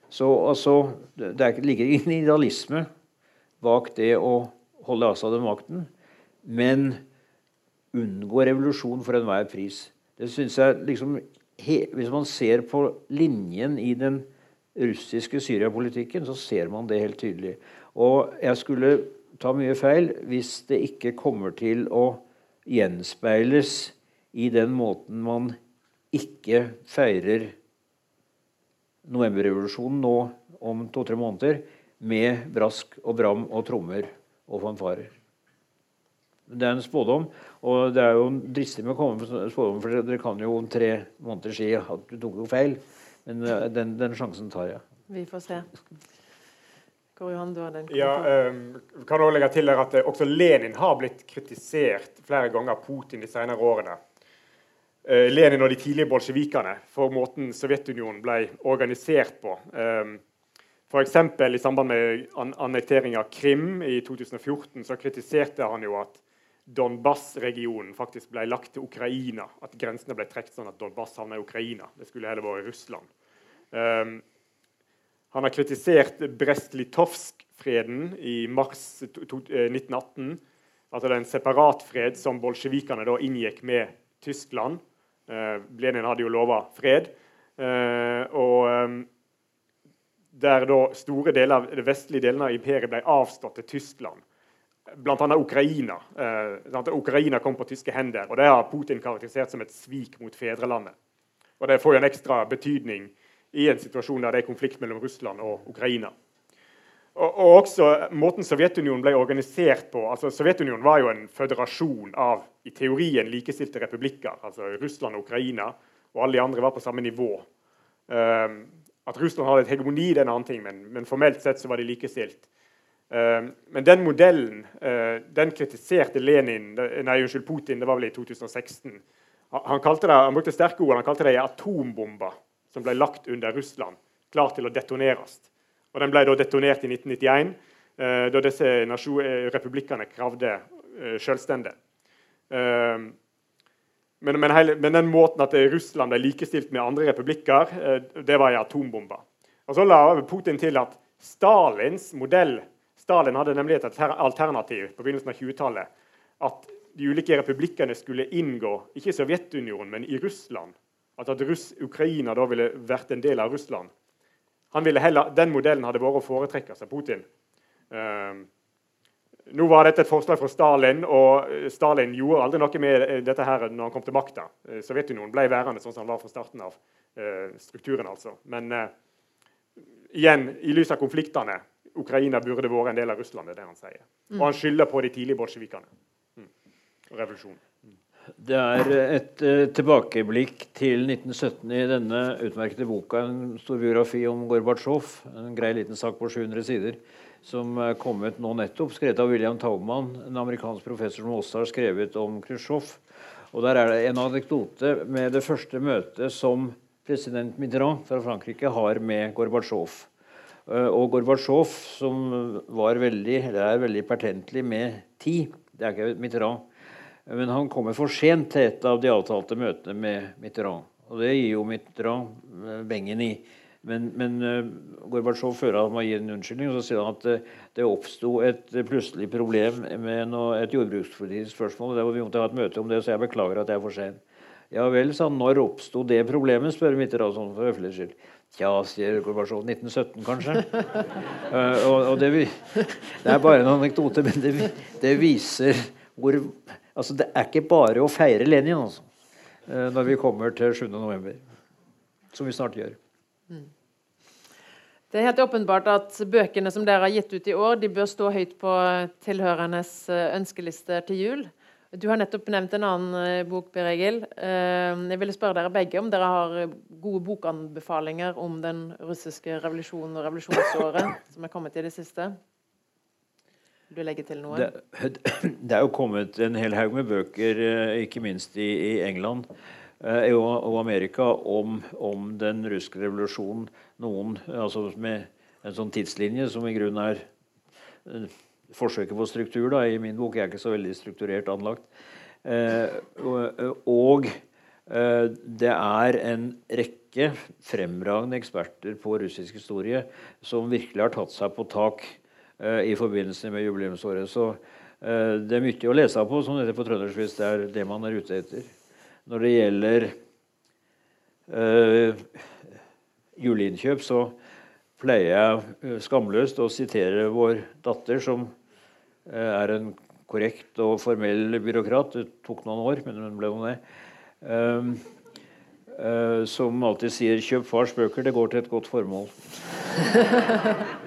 Så altså, Det ligger ingen idealisme bak det å holde Assad ved makten, men unngå revolusjon for enhver pris. Det synes jeg liksom, Hvis man ser på linjen i den russiske Syria-politikken, så ser man det helt tydelig. Og jeg skulle ta mye feil hvis det ikke kommer til å gjenspeiles i den måten man ikke feirer novemberrevolusjonen nå om to-tre måneder med brask og bram og trommer og fanfarer. Det er en spådom, og det er jo dristig med å komme med spådom, for dere kan jo om tre måneder si at du tok jo feil. Men eh, den, den sjansen tar jeg. Vi får se. Kåre Johan, du har den. Ja, um, kan også legge til at uh, Også Lenin har blitt kritisert flere ganger av Putin de senere årene. Uh, Lenin og de tidlige bolsjevikene for måten Sovjetunionen ble organisert på. Um, F.eks. i samband med an annektering av Krim i 2014 så kritiserte han jo at Donbas-regionen faktisk ble lagt til Ukraina. At grensene ble trukket sånn at Donbas havna i Ukraina. Det skulle heller vært Russland. Um, han har kritisert Brest-Litovsk-freden i mars 1918. Eh, altså en separatfred som bolsjevikene da inngikk med Tyskland. Uh, Lenin hadde jo lova fred. Uh, og um, der da store deler av det vestlige delen av imperiet ble avstått til Tyskland bl.a. Ukraina. Eh, Ukraina kom på tyske hender. og Det har Putin karakterisert som et svik mot fedrelandet. Og Det får jo en ekstra betydning i en situasjon der det er konflikt mellom Russland og Ukraina. Og, og også Måten Sovjetunionen ble organisert på altså Sovjetunionen var jo en føderasjon av i teorien likestilte republikker. altså Russland og Ukraina, og alle de andre var på samme nivå. Um, at Russland hadde et hegemoni, det er en annen ting, men, men formelt sett så var de likestilt. Um, men den modellen uh, den kritiserte Lenin, nei, unnskyld, Putin det var vel i 2016. Han, kalte det, han brukte sterke ord. Han kalte det en atombombe som ble lagt under Russland, klar til å detoneres. Og Den ble da detonert i 1991, eh, da disse republikkene kravde selvstende. Men, men, hele, men, den måten at Russland ble likestilt med andre republikker, det var en atombombe. Og Så la Putin til at Stalins modell Stalin hadde nemlig et alternativ på begynnelsen av 20-tallet. At de ulike republikkene skulle inngå ikke i Sovjetunionen, men i Russland. At, at Russ, Ukraina da ville vært en del av Russland. Heller, den modellen hadde vært å foretrekke sa Putin. Uh, nå var dette et forslag fra Stalin, og Stalin gjorde aldri noe med dette her når han kom til makta. Eh, Sovjetunionen ble værende sånn som han var fra starten av uh, strukturen. altså. Men uh, igjen, i lys av konfliktene Ukraina burde vært en del av Russland. det er det han sier. Mm. Og han skylder på de tidlige bolsjevikene. Mm. revolusjonen. Det er et uh, tilbakeblikk til 1917 i denne utmerkede boka. En stor biografi om Gorbatsjov. En grei liten sak på 700 sider. Som er kommet nå nettopp. Skrevet av William Taumann, en amerikansk professor som også har skrevet om Khrusjtsjov. Og der er det en anekdote med det første møtet som president Mitterrand fra Frankrike har med Gorbatsjov. Eh, og Gorbatsjov, som var veldig, er veldig pertentlig med tid Det er ikke Mitterrand. Men han kommer for sent til et av de avtalte møtene med Mitterrand. Og det gir jo Mitterrand eh, bengen i. Men, men uh, Gorbatsjov føler at han må gi en unnskyldning. Og så sier han at uh, det oppsto et plutselig problem med noe, et jordbrukspolitisk spørsmål. og Vi måtte ha et møte om det, så jeg beklager at jeg er for sen. Ja vel, sa han. Når oppsto det problemet? spør Mitterrand sånn for høflighets skyld. Tja, sier Gorbatsjov. 1917, kanskje? uh, og, og det, det, er bare en anekdote, men det, det, viser hvor Altså, det er ikke bare å feire Lenin altså, uh, når vi kommer til 7. november. Som vi snart gjør. Mm. Det er helt åpenbart at bøkene som dere har gitt ut i år, de bør stå høyt på tilhørendes eh, ønskelister til jul. Du har nettopp nevnt en annen eh, bok, Per Egil. Eh, jeg ville spørre dere begge om dere har gode bokanbefalinger om den russiske revolusjonen og revolusjonsåret som er kommet i det siste. Du legge til noe? Det, det er jo kommet en hel haug med bøker, ikke minst i, i England og, og Amerika, om, om den russiske revolusjonen noen altså med en sånn tidslinje som i grunnen er eh, forsøket på struktur. Da. I min bok jeg er ikke så veldig strukturert anlagt. Eh, og, og uh, det er en rekke fremragende eksperter på russisk historie som virkelig har tatt seg på tak i forbindelse med jubileumsåret. Så det er mye å lese på, som dette på trøndersk hvis det er det man er ute etter. Når det gjelder juleinnkjøp, så pleier jeg eh, skamløst å sitere vår datter, som eh, er en korrekt og formell byråkrat. Det tok noen år, men hun ble nå det. Um, uh, som alltid sier 'kjøp fars bøker, det går til et godt formål'.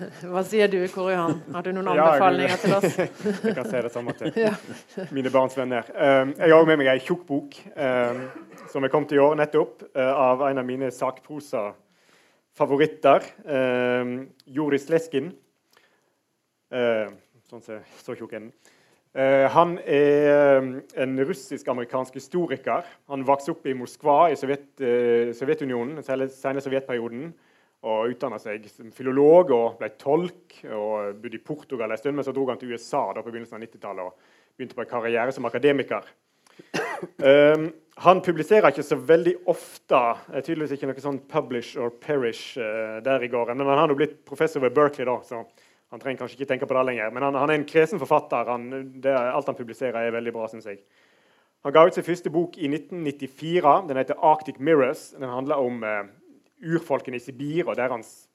Hva sier du, Kåre Johan? Har du noen anbefalinger til oss? jeg kan si det samme til mine barns venner. Um, jeg har med meg ei tjukk bok. Um, som er kommet i år nettopp, uh, av en av mine sakprosa-favoritter, uh, Joris Leskin. Sånn ser så tjukk er den. han er en russisk-amerikansk historiker. Han vokste opp i Moskva i Sovjet, Sovjetunionen, senere Sovjetperioden, og utdanna seg som filolog og ble tolk. og Bodde i Portugal en stund, men så dro han til USA da, på begynnelsen av 90-tallet og begynte på en karriere som akademiker. Um, han publiserer ikke så veldig ofte. er tydeligvis ikke noe sånn 'publish or perish' uh, der i gården. Men han har nå blitt professor ved Berkeley, da, så han trenger kanskje ikke tenke på det lenger. Men han, han er en kresen forfatter. Han, det, alt han publiserer, er veldig bra, syns jeg. Han ga ut sin første bok i 1994. Den heter 'Arctic Mirrors'. Den handler om uh, urfolkene i Sibir og deres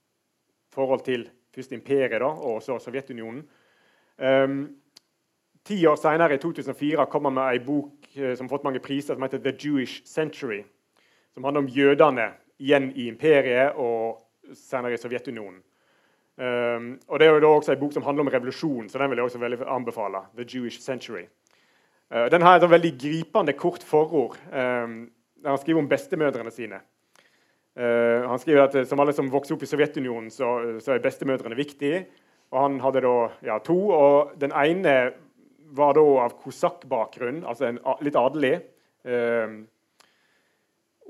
forhold til først imperiet da, og så Sovjetunionen. Um, Ti år senere, i 2004, kom han med ei bok eh, som har fått mange priser, som heter The Jewish Century. Som handler om jødene igjen i imperiet og senere i Sovjetunionen. Um, og Det er jo også en bok som handler om revolusjon, så den vil jeg også veldig anbefale. The Jewish Century. Uh, den har et veldig gripende kort forord um, der han skriver om bestemødrene sine. Uh, han skriver at Som alle som vokser opp i Sovjetunionen, så, så er bestemødrene viktige. Og Han hadde da ja, to. og Den ene var da av kosakkbakgrunn, altså en litt adelig. Uh,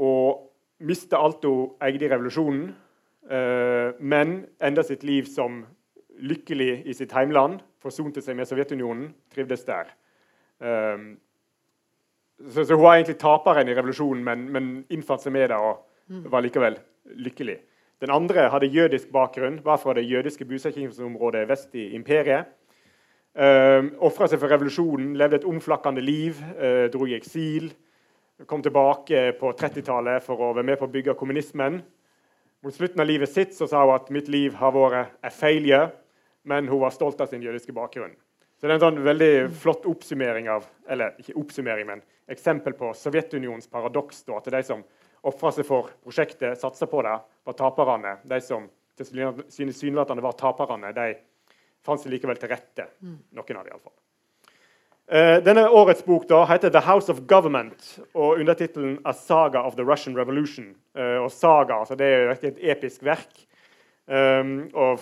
og mista alt hun eide i revolusjonen, uh, men enda sitt liv som lykkelig i sitt heimland. Forsonte seg med Sovjetunionen, trivdes der. Eh, så, så, hun var egentlig taperen i revolusjonen, men, men innfant seg med det og var likevel lykkelig. Den andre hadde jødisk bakgrunn, var fra det jødiske bosettingsområdet vest i imperiet. Uh, ehm, Ofra seg for revolusjonen, levde et omflakkende liv, uh, dro i eksil. Kom tilbake på 30-tallet for å være med på å bygge kommunismen. Mot slutten av livet sitt så sa hun at mitt liv har vært a failure, men hun var stolt av sin jødiske bakgrunn. Så Det er en sånn veldig flott oppsummering av, eller ikke oppsummering, men eksempel på Sovjetunionens paradoks. At de som ofra seg for prosjektet, satsa på det, var taperne. De som tilsynelatende var taperne, de fant seg likevel til rette. Noen av dem iallfall. Uh, denne årets bok da, heter 'The House of Government' og undertittelen 'A Saga of the Russian Revolution'. Uh, og saga, altså Det er et episk verk. Um, og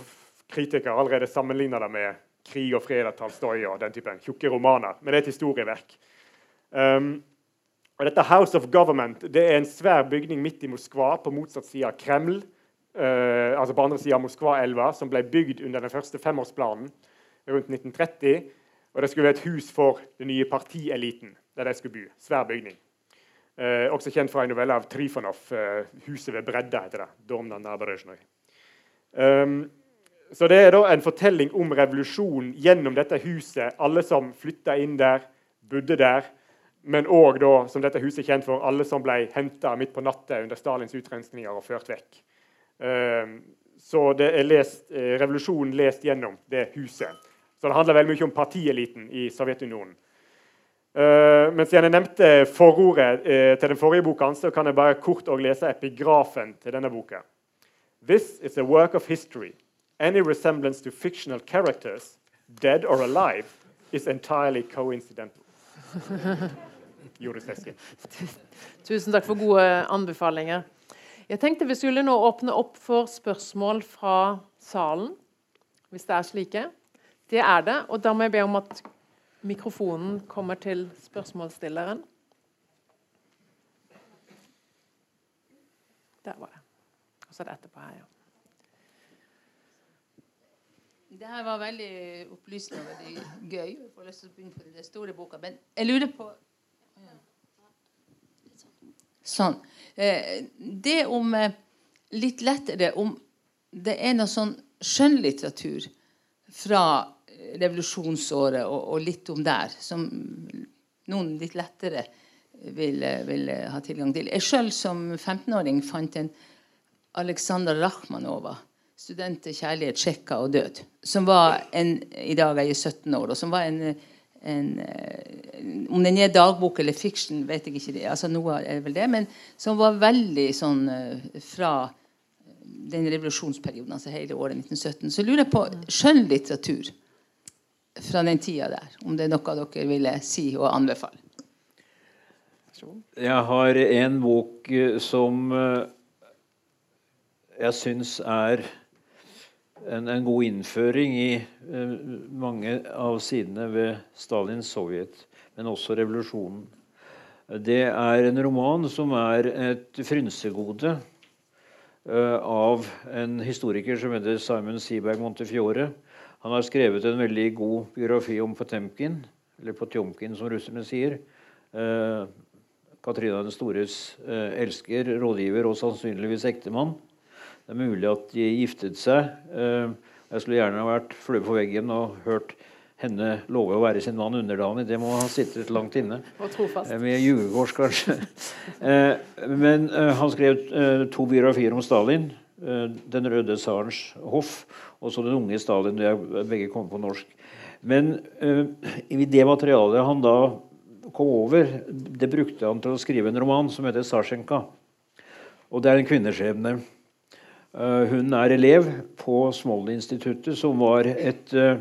Kritikere allerede sammenligner det med 'Krig og fred' av Tolstoy og den typen tjukke romaner. Men det er et historieverk. Um, og dette House of Government det er en svær bygning midt i Moskva, på motsatt side av Kreml eh, altså på andre sida av Moskva-elva, som ble bygd under den første femårsplanen rundt 1930. Og Det skulle være et hus for den nye partieliten, der de skulle bo. Svær bygning. Eh, også kjent fra en novelle av Trifonov, eh, 'Huset ved bredda'. heter det. Um, så Det er da en fortelling om revolusjonen gjennom dette huset. Alle som flytta inn der, bodde der. Men òg, som dette huset er kjent for, alle som ble henta midt på natta under Stalins utrenskninger og ført vekk. Ehm, så det er lest, eh, revolusjonen lest gjennom det huset. Så det handler veldig mye om partieliten i Sovjetunionen. Uh, men siden jeg nevnte forordet uh, til den forrige boka, så kan jeg bare kort lese epigrafen til denne boka. This is a work of history. Any resemblance to fictional characters, dead or alive, is entirely coincidental. Joris. Tusen takk for gode anbefalinger. Jeg tenkte vi skulle nå åpne opp for spørsmål fra salen, hvis det er slike. Det er det, og da må jeg be om at mikrofonen kommer til spørsmålsstilleren. Der var det. Og så er det etterpå her, ja. Det her var veldig opplysende og veldig gøy. Jeg får lyst til å begynne på den store boka. Men jeg lurer på Sånn. Eh, det om eh, Litt lettere om det er noe sånn skjønnlitteratur fra revolusjonsåret og, og, litt om der, som noen litt lettere vil, vil ha tilgang til. Jeg sjøl som 15-åring fant en Aleksandra Rakhmanova, 'Student til kjærlighet, sjekka og død', som var en, i dag er jeg 17 år, og som var en en, eh, Om den er dagbok eller fiction, vet jeg ikke. det, altså Noe er vel det. Men som var veldig sånn eh, fra den revolusjonsperioden, altså hele året 1917. Så lurer jeg på skjønnlitteratur fra den tida der. Om det er noe dere ville si og anbefale. Jeg har en bok eh, som jeg syns er en, en, god innføring i eh, mange av sidene ved Stalins Sovjet, men også revolusjonen. Det er en roman som er et frynsegode eh, av en historiker som heter Simon Seaberg Montefiore. Han har skrevet en veldig god biografi om Potemkin, eller Potjomkin, som russerne sier. Eh, Katrina den stores eh, elsker, rådgiver og sannsynligvis ektemann. Det er mulig at de giftet seg. Eh, jeg skulle gjerne ha vært flue på veggen og hørt henne love å være sin mann underdanig. Det må ha sittet langt inne. Eh, med jugekors, kanskje. Eh, men han skrev to biografier om Stalin. 'Den røde tsarens hoff' og så 'Den unge Stalin'. Begge kom på norsk. Men i det materialet han da kom over, det brukte han til å skrive en roman som heter 'Sasjenka'. Og det er en kvinneskjebne. Eh, hun er elev på Smolny-instituttet, som var et, eh,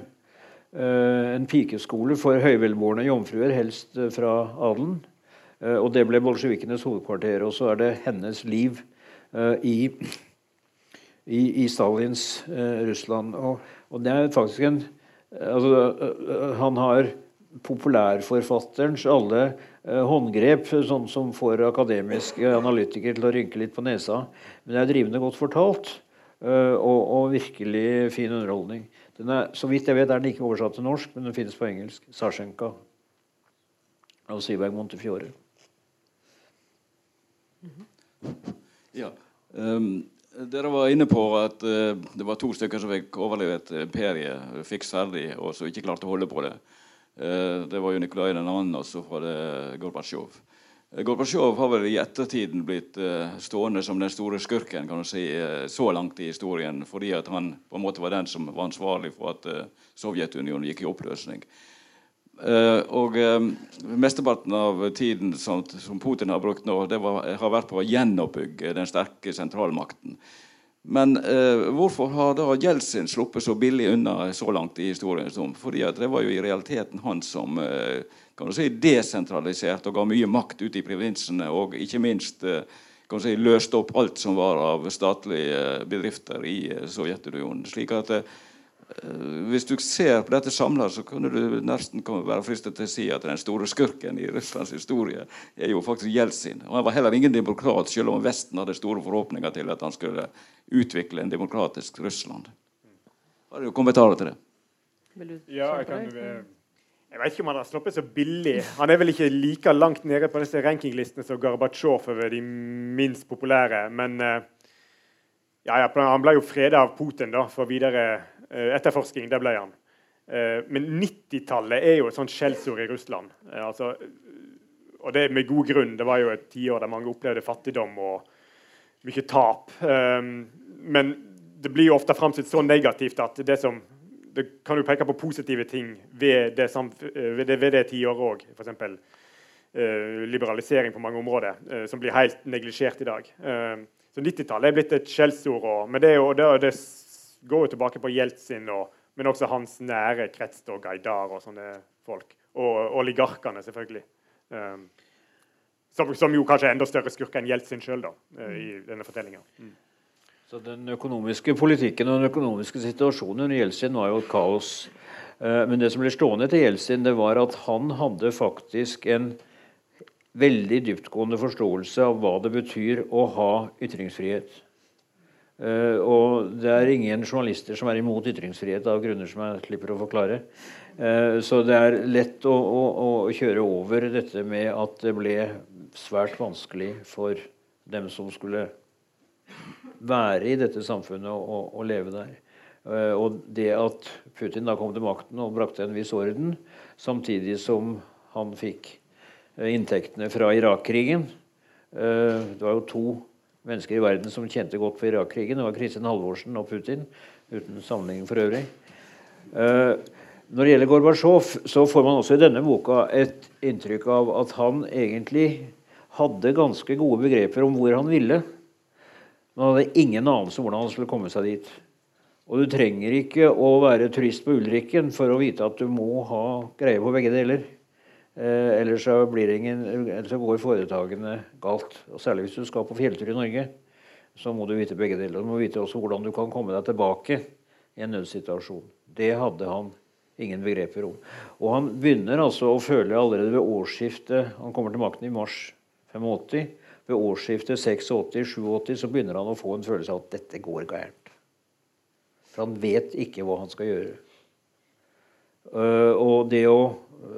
en pikeskole for høyvelbårne jomfruer, helst eh, fra adelen. Og det ble bolsjevikenes hovedkvarter. Og så er det hennes liv i, i, i Stalins Russland. Og, og, det er faktisk en altså, Han har populærforfatterens alle eh, håndgrep, sånn som får akademiske analytikere til å rynke litt på nesa. Men det er drivende godt fortalt, eh, og, og, virkelig fin underholdning. Er, så vidt jeg vet er den ikke oversatt til norsk, men den finnes på engelsk. 'Sasjenka' av Syberg Montefiore. Ja. Um, dere var inne på at uh, det var to stykker som fikk overlevert imperiet fikk særlig, og som ikke klarte å holde på det. Eh, det var jo Nikolai 2., og så var det Gorbatsjov. Eh, Gorbatsjov har vel i ettertiden blitt eh, stående som den store skurken kan du si, så langt i historien, fordi at han på en måte var den som var ansvarlig for at Sovjetunionen gikk i oppløsning. og Mesteparten av tiden som, som, Putin har brukt nå, det var, har vært på å gjenoppbygge den sterke sentralmakten. Men eh, hvorfor har da Jeltsin sluppet så billig unna så langt i historien? Fordi det var jo i realiteten han som eh, kan du si, desentraliserte og ga mye makt ut i provinsene, og ikke minst eh, kan du si, løste opp alt som var av statlige eh, bedrifter i eh, Sovjetunionen. slik at Eh, hvis du ser på dette samla, så kunne du nesten være fristet til å si at den store skurken i Russlands historie er jo faktisk Jeltsin. Og han var heller ingen demokrat, selv om Vesten hadde store forhåpninger til at han skulle utvikle en demokratisk Russland. Har du kommentarer til det? Ja, jeg, kan, eh, jeg vet ikke om han har sluppet så billig. Han er vel ikke like langt nede på disse rankinglistene som Gorbatsjov over de minst populære. Men ja, ja, han ble jo freda av Putin da, for videre Eh, etterforskning, det ble han. Eh, men 90-tallet er jo et sånt skjellsord i Russland. Eh, altså, og det med god grunn. Det var jo et tiår der mange opplevde fattigdom og mye tap. Men det blir jo ofte framstilt så negativt at det som det kan jo peke på positive ting ved det, ved det, ved det tiåret òg. F.eks. eh, liberalisering på mange områder, eh, som blir helt neglisjert i dag. så 90-tallet er blitt et skjellsord. Men det, og det, det, går jo tilbake på Jeltsin, og, men også hans nære krets, og Gaidar og sånne folk. Og oligarkene, selvfølgelig. Som, som, jo kanskje er enda større skurk enn Jeltsin sjøl i denne fortellinga. Mm. Så Den økonomiske politikken og den økonomiske situasjonen under Jeltsin var jo et kaos. Eh, men det som ble stående til Jeltsin, det var at han hadde faktisk en veldig dyptgående forståelse av hva det betyr å ha ytringsfrihet. Eh, og det er ingen journalister som er imot ytringsfrihet av grunner som jeg slipper å forklare. Eh, så det er lett å, å, å kjøre over dette med at det ble svært vanskelig for dem som skulle være i dette samfunnet og, og leve der. Uh, og det at Putin da kom til makten og brakte en viss orden, samtidig som han fikk inntektene fra Irak-krigen Det var jo to mennesker i verden som kjente godt for Irak-krigen. Det var Kristin Halvorsen og Putin, uten sammenligning for øvrig. Når det gjelder Gorbatsjov, så får man også i denne boka et inntrykk av at han egentlig hadde ganske gode begreper om hvor han ville. Men han hadde ingen anelse om hvordan han skulle komme seg dit. Og du trenger ikke å være turist på Ulrikken for å vite at du må ha greie på begge deler. Eh, ellers så, ingen, ellers går foretakene galt. Og særlig hvis du skal på fjelltur i Norge, så må du vite begge deler. Du må vite også hvordan du kan komme deg tilbake i en nødsituasjon. Det hadde han ingen begreper om. Og han begynner altså å føle allerede ved årsskiftet Han kommer til makten i mars 85 ved årsskiftet 86-87 så begynner han å få en følelse av at dette går gærent. For han vet ikke hva han skal gjøre. Uh, og det å,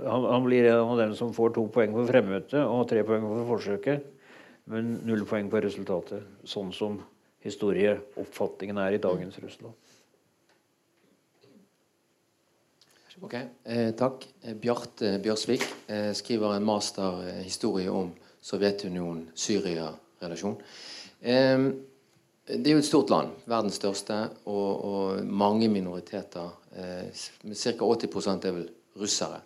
han, han, blir en av dem som får to poeng for fremmøtet og tre poeng for forsøket, men null poeng for resultatet. Sånn som historieoppfatningen er i dagens Russland. Ok, eh, Takk. Bjarte Bjørsvik eh, skriver en masterhistorie om Sovjetunionen-Syria-relasjon. Det er jo et stort land, verdens største, og, og mange minoriteter. Eh, ca. 80% er vel russere.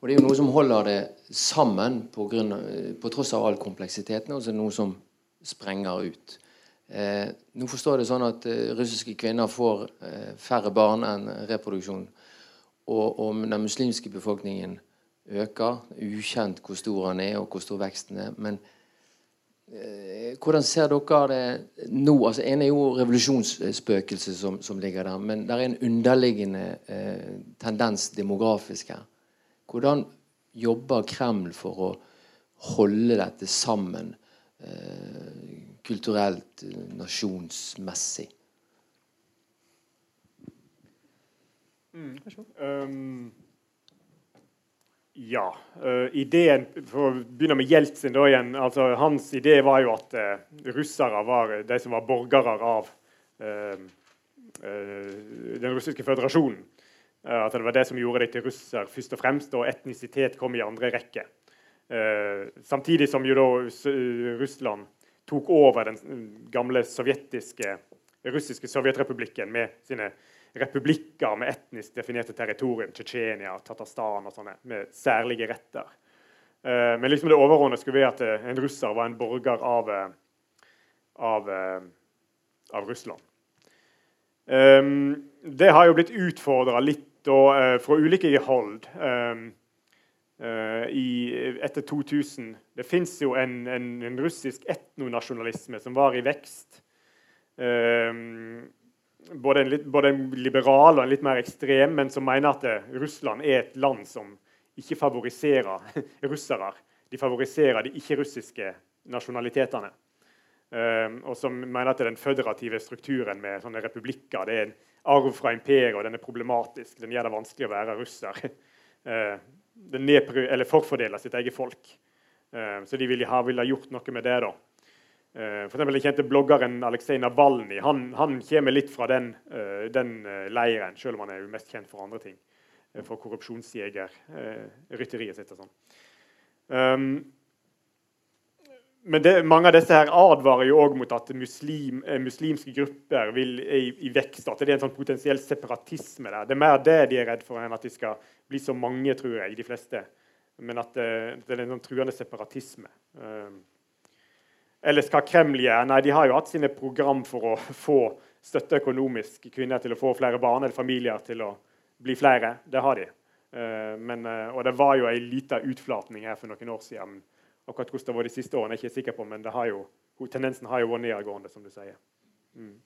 Og det er jo noe som holder det sammen på, grunn, på tross av all kompleksiteten, og så er det noe som sprenger ut. Eh, nå forstår jeg det sånn at eh, russiske kvinner får eh, færre barn enn reproduksjon. Og, om den muslimske befolkningen øker. Ukjent hvor stor han er, og hvor stor veksten er. Men eh, hvordan ser dere det nå? Altså, En er jo revolusjonsspøkelset som, som, ligger der, men det er en underliggende eh, tendens demografisk her. Hvordan jobber Kreml for å holde dette sammen eh, kulturelt, nasjonsmessig? Mm. Um ja. Uh, ideen, For å begynne med Jeltsin da igjen, altså Hans idé var jo at uh, russere var de som var borgere av uh, den russiske føderasjonen. At det var det som gjorde dem til russer først og fremst, og etnisitet kom i andre rekke. samtidig som da Russland tok over den gamle sovjetiske, russiske sovjetrepublikken med sine republikker med etnisk definerte territorium, Tsjetsjenia, Tatarstan og sånne, med særlige retter. Men liksom det overordnede skulle være at en russer var en borger av, av, av Russland. Det har jo blitt utfordra litt og, fra ulike hold um, i, etter 2000. Det fins jo en, en, en, russisk etnonasjonalisme som var i vekst. Um, både en, litt, både en, liberal og en litt mer ekstrem, men som mener at Russland er et land som ikke favoriserer russere. De favoriserer de ikke-russiske nasjonalitetene. Um, og som mener at den føderative strukturen med sånne republikker det er en arv fra imperiet, og den er problematisk. Den gjør det vanskelig å være russer. Uh, den forfordeler sitt eget folk. Uh, så de ville ha, vil ha gjort noe med det. da. Uh, for eksempel, den kjente bloggeren Aleksej Navalny han, han, kommer litt fra den, den leiren, selv om han er jo mest kjent for andre ting. for korrupsjonsjegerrytteriet sitt og sånn. Men det, mange av disse her advarer jo òg mot at muslim, muslimske grupper vil i, i vekst. At det er en sånn potensiell separatisme der. Det er mer det de er redd for, enn at de skal bli så mange, tror jeg, de fleste men at det, det er en sånn truende separatisme. Uh, ellers hva Kreml gjør? Nei, De har jo hatt sine program for å få støtte økonomisk kvinner til å få flere barn, eller familier til å bli flere. Det har de. Men, og det var jo ei lita utflatning her for noen år siden. Akkurat hvordan det var de siste årene, er jeg ikke sikker på, men har jo, tendensen har jo vært nedadgående, som du sier. Mm.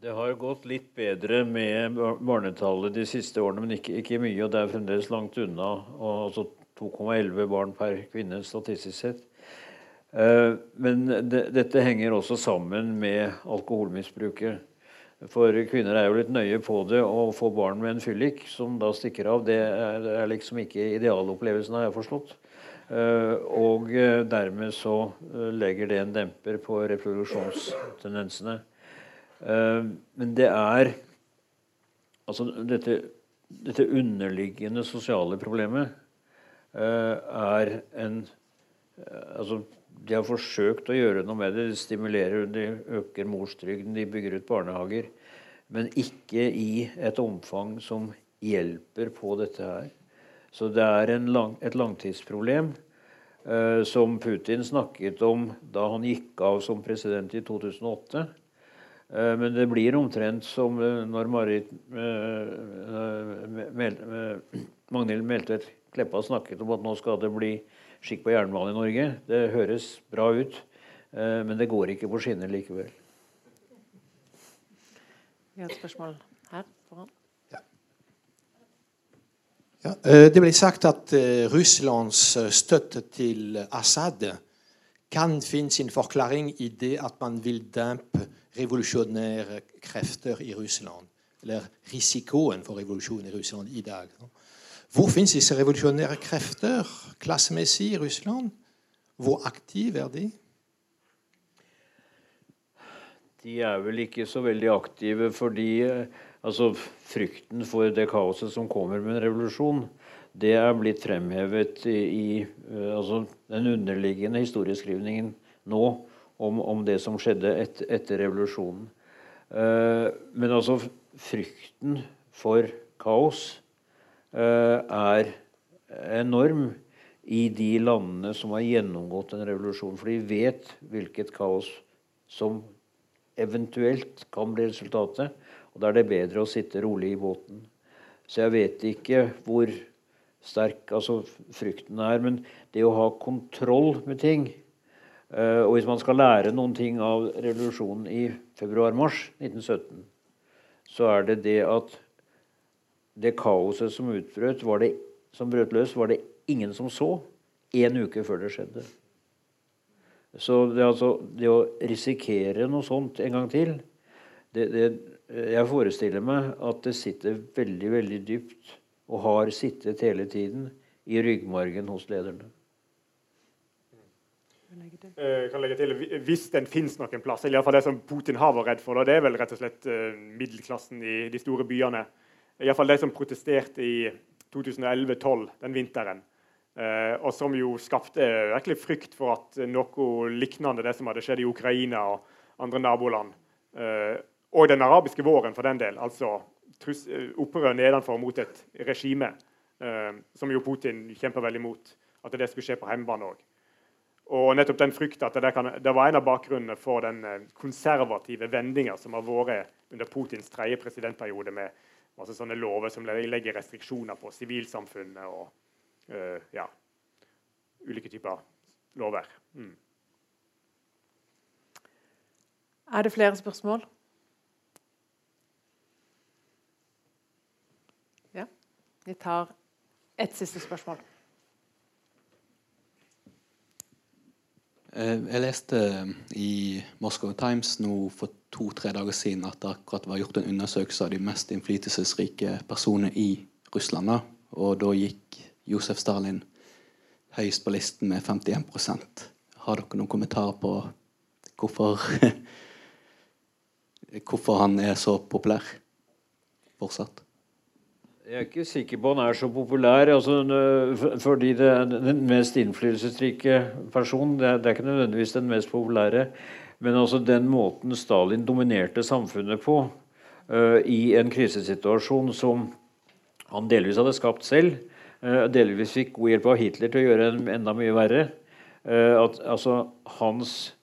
Det har gått litt bedre med barnetallet de siste årene, men ikke, ikke mye. Og det er fremdeles langt unna. Og altså 2,11 barn per kvinne statistisk sett. Uh, men de, dette henger også sammen med alkoholmisbruket. For kvinner er jo litt nøye på det. Å få barn med en fyllik som da stikker av, det er, det er liksom ikke idealopplevelsen, har jeg forstått. Uh, og uh, dermed så legger det en demper på reproduksjonstendensene. Eh, men det er Altså dette, dette underliggende sosiale problemet eh, er en eh, Altså de har forsøkt å gjøre noe med det. De stimulerer, de øker morstrygden, de bygger ut barnehager. Men ikke i et omfang som hjelper på dette her. Så det er lang, et langtidsproblem eh, som Putin snakket om da han gikk av som president i 2008. Eh, men det blir omtrent som eh, når Marit eh, Magnhild Meltvedt Kleppa snakket om at nå skal det bli skikk på jernbanen i Norge. Det høres bra ut, men det går ikke på skinner likevel. Vi har et spørsmål her foran. Ja. Ja, det ble sagt at Russlands støtte til Assad kan finne sin forklaring i det at man vil dempe revolusjonære krefter i Russland. Eller risikoen for revolusjon i Russland i dag. Hvor finnes disse revolusjonære krefter klassemessig i Russland? Hvor aktive er de? De er vel ikke så veldig aktive fordi altså, frykten for det kaoset som kommer med en revolusjon, det er blitt fremhevet i, i altså, den underliggende historieskrivningen nå om, om det som skjedde et, etter revolusjonen. Uh, men altså frykten for kaos uh, er enorm i de landene som har gjennomgått en revolusjon. For de vet hvilket kaos som eventuelt kan bli resultatet. Og da er det bedre å sitte rolig i båten. Så jeg vet ikke hvor sterk altså, frykten er. Men det å ha kontroll med ting Eh, og hvis man skal lære noen ting av revolusjonen i februar-mars 1917, så er det det at det kaoset som utbrøt, det, som brøt løs, var det ingen som så én uke før det skjedde. Så det, altså, det å risikere noe sånt en gang til det, det, Jeg forestiller meg at det sitter veldig, veldig dypt, og har sittet hele tiden, i ryggmargen hos lederne. Jeg kan legge til, Hvis den finnes noen plass, eller iallfall det som Putin har vært redd for, det er vel rett og slett uh, middelklassen i de store byene. Iallfall de som protesterte i 2011-2012, den vinteren. Uh, og som jo skapte virkelig frykt for at noe lignende det som hadde skjedd i Ukraina og andre naboland, og den arabiske våren for den del, altså opprør nedenfor mot et regime, som jo Putin kjemper veldig mot, at det skulle skje på hjemmebane òg. Og nettopp den frykta at det, kan, det, var en av bakgrunnene for den eh, konservative vendinga som har vært under Putins tredje presidentperiode, med masse sånne lover som legger restriksjoner på sivilsamfunnet og eh, ja, ulike typer lover. Mm. Er det flere spørsmål? Ja. Vi tar ett siste spørsmål. Eh, jeg leste i Moscow Times nå for to-tre dager siden at det akkurat var gjort en undersøkelse av de mest innflytelsesrike personene i Russland. Og da gikk Josef Stalin høyest på listen med 51% Har dere noen kommentarer på hvorfor, hvorfor han er så populær fortsatt? Jeg er ikke sikker på han er så populær. Altså, fordi det er den mest innflytelsesrike personen. Det er, det er, ikke nødvendigvis den mest populære. Men altså den måten Stalin dominerte samfunnet på uh, i en krisesituasjon som han delvis hadde skapt selv, uh, delvis fikk god hjelp av Hitler til å gjøre en, enda mye verre. Uh, at altså, hans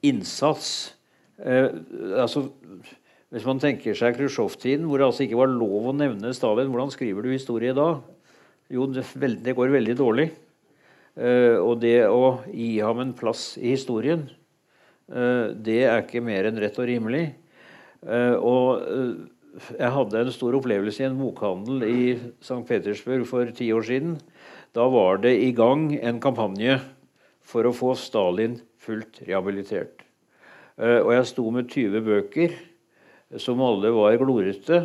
innsats altså, Hvis man tenker seg Khrusjtsjov-tiden, hvor det altså ikke var lov å nevne Stalin, hvordan skriver du historie da? Jo, det, går veldig dårlig. og det å gi ham en plass i historien, det er ikke mer enn rett og rimelig. og jeg hadde en stor opplevelse i en bokhandel i St. Petersburg for ti år siden. Da var det i gang en kampanje for å få Stalin fullt rehabilitert. Eh, og jeg sto med 20 bøker, som alle var glorete.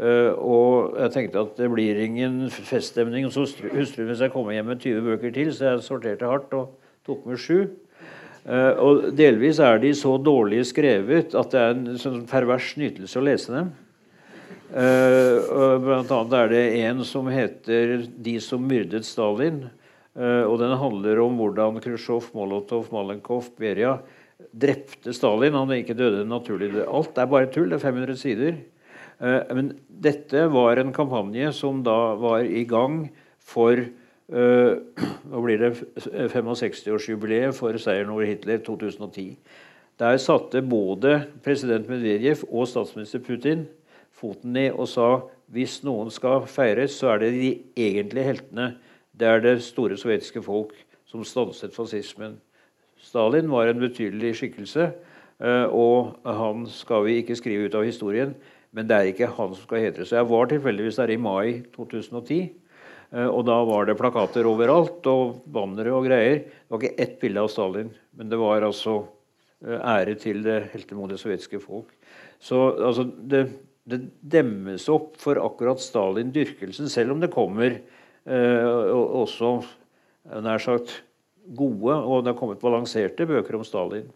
Eh, og jeg tenkte at det blir ingen feststemning hos hustruen hvis jeg kommer hjem med 20 bøker til, så jeg sorterte hardt og tok med sju. Uh, og delvis er de så dårlig skrevet at det er en sånn pervers nytelse å lese dem. Uh, blant annet er det en som heter 'De som myrdet Stalin'. Og Den handler om hvordan Khrusjtsjov, Molotov, Malenkov, Beria drepte Stalin. Han ikke døde naturlig. Alt er bare tull. Det er 500 sider. men dette var en kampanje som da var i gang for Eh, nå blir det 65-årsjubileet for seieren over Hitler 2010. Der satte både president Medvedev og statsminister Putin foten ned og sa hvis noen skal feires, så er det de egentlige heltene. Det er det store sovjetiske folk som stanset fascismen. Stalin var en betydelig skikkelse, eh, og han skal vi ikke skrive ut av historien. Men det er ikke han som skal hedres. Jeg var tilfeldigvis der i mai 2010. Eh, og da var det plakater overalt og bannere og greier. Det var ikke ett bilde av Stalin, men det var altså eh, ære til det heltemodige sovjetiske folk. Så altså, det, det, demmes opp for akkurat Stalin-dyrkelsen, selv om det kommer eh, også nær sagt gode, og det har kommet balanserte bøker om Stalin.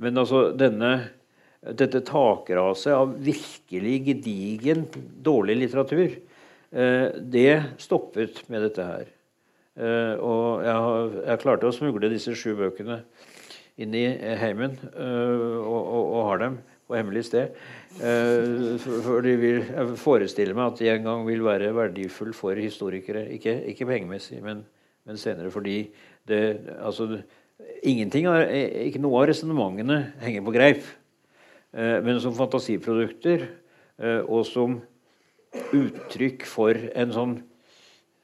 Men altså denne, dette takraset av virkelig gedigen, dårlig litteratur Eh, det stoppet med dette her. Eh, og jeg, jeg klarte å smugle disse sju bøkene inn i heimen eh, og, og, og har dem på hemmelig sted. For de vil, jeg forestiller meg at de en gang vil være verdifull for historikere. Ikke, ikke pengemessig, men, men, senere fordi det altså, ingenting er, Ikke noe av resonnementene henger på greip. Men som fantasiprodukter og som uttrykk for en sånn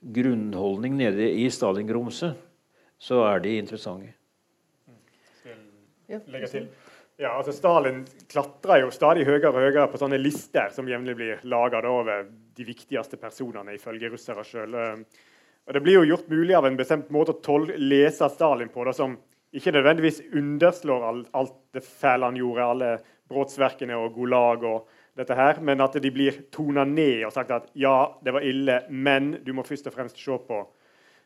grunnholdning nede i Stalin-grumset, så er de interessante. Legge til. Ja, altså Stalin klatrer jo stadig høyere og høyere på sånne lister som jevnlig blir laga over de viktigste personene, ifølge russere sjøl. Det blir jo gjort mulig av en bestemt måte å lese Stalin på, da, som ikke nødvendigvis underslår alt, alt det fæle han gjorde, alle brotsverkene og Gulag og dette her, men at de blir tona ned og sagt at ja, det var ille, men du må først og fremst se på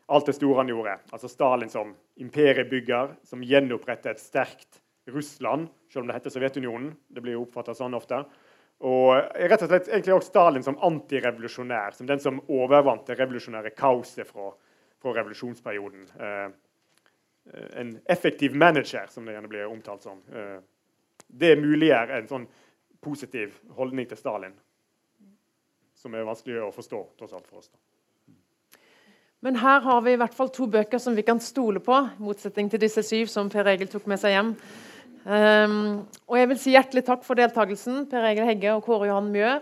alt det store han gjorde. Altså Stalin som imperiebygger, som gjenoppretter et sterkt Russland, selv om det heter Sovjetunionen. Det blir jo oppfatta sånn ofte. Og rett og slett egentlig også Stalin som antirevolusjonær, som den som overvant det revolusjonære kaoset fra, fra revolusjonsperioden. Eh, en effektiv manager, som det gjerne blir omtalt som. Eh, det muliggjør en sånn positiv holdning til Stalin. Som er vanskelig å forstå tross alt for oss. da. Men her har vi i hvert fall to bøker som vi kan stole på, i motsetning til disse syv som Per Egil tok med seg hjem. Um, og jeg vil si hjertelig takk for deltakelsen, Per Egil Hegge og Kåre Johan Mjø.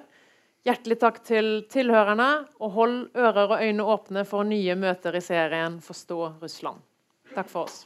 Hjertelig takk til tilhørerne, og hold ører og øyne åpne for nye møter i serien 'Forstå Russland'. Takk for oss.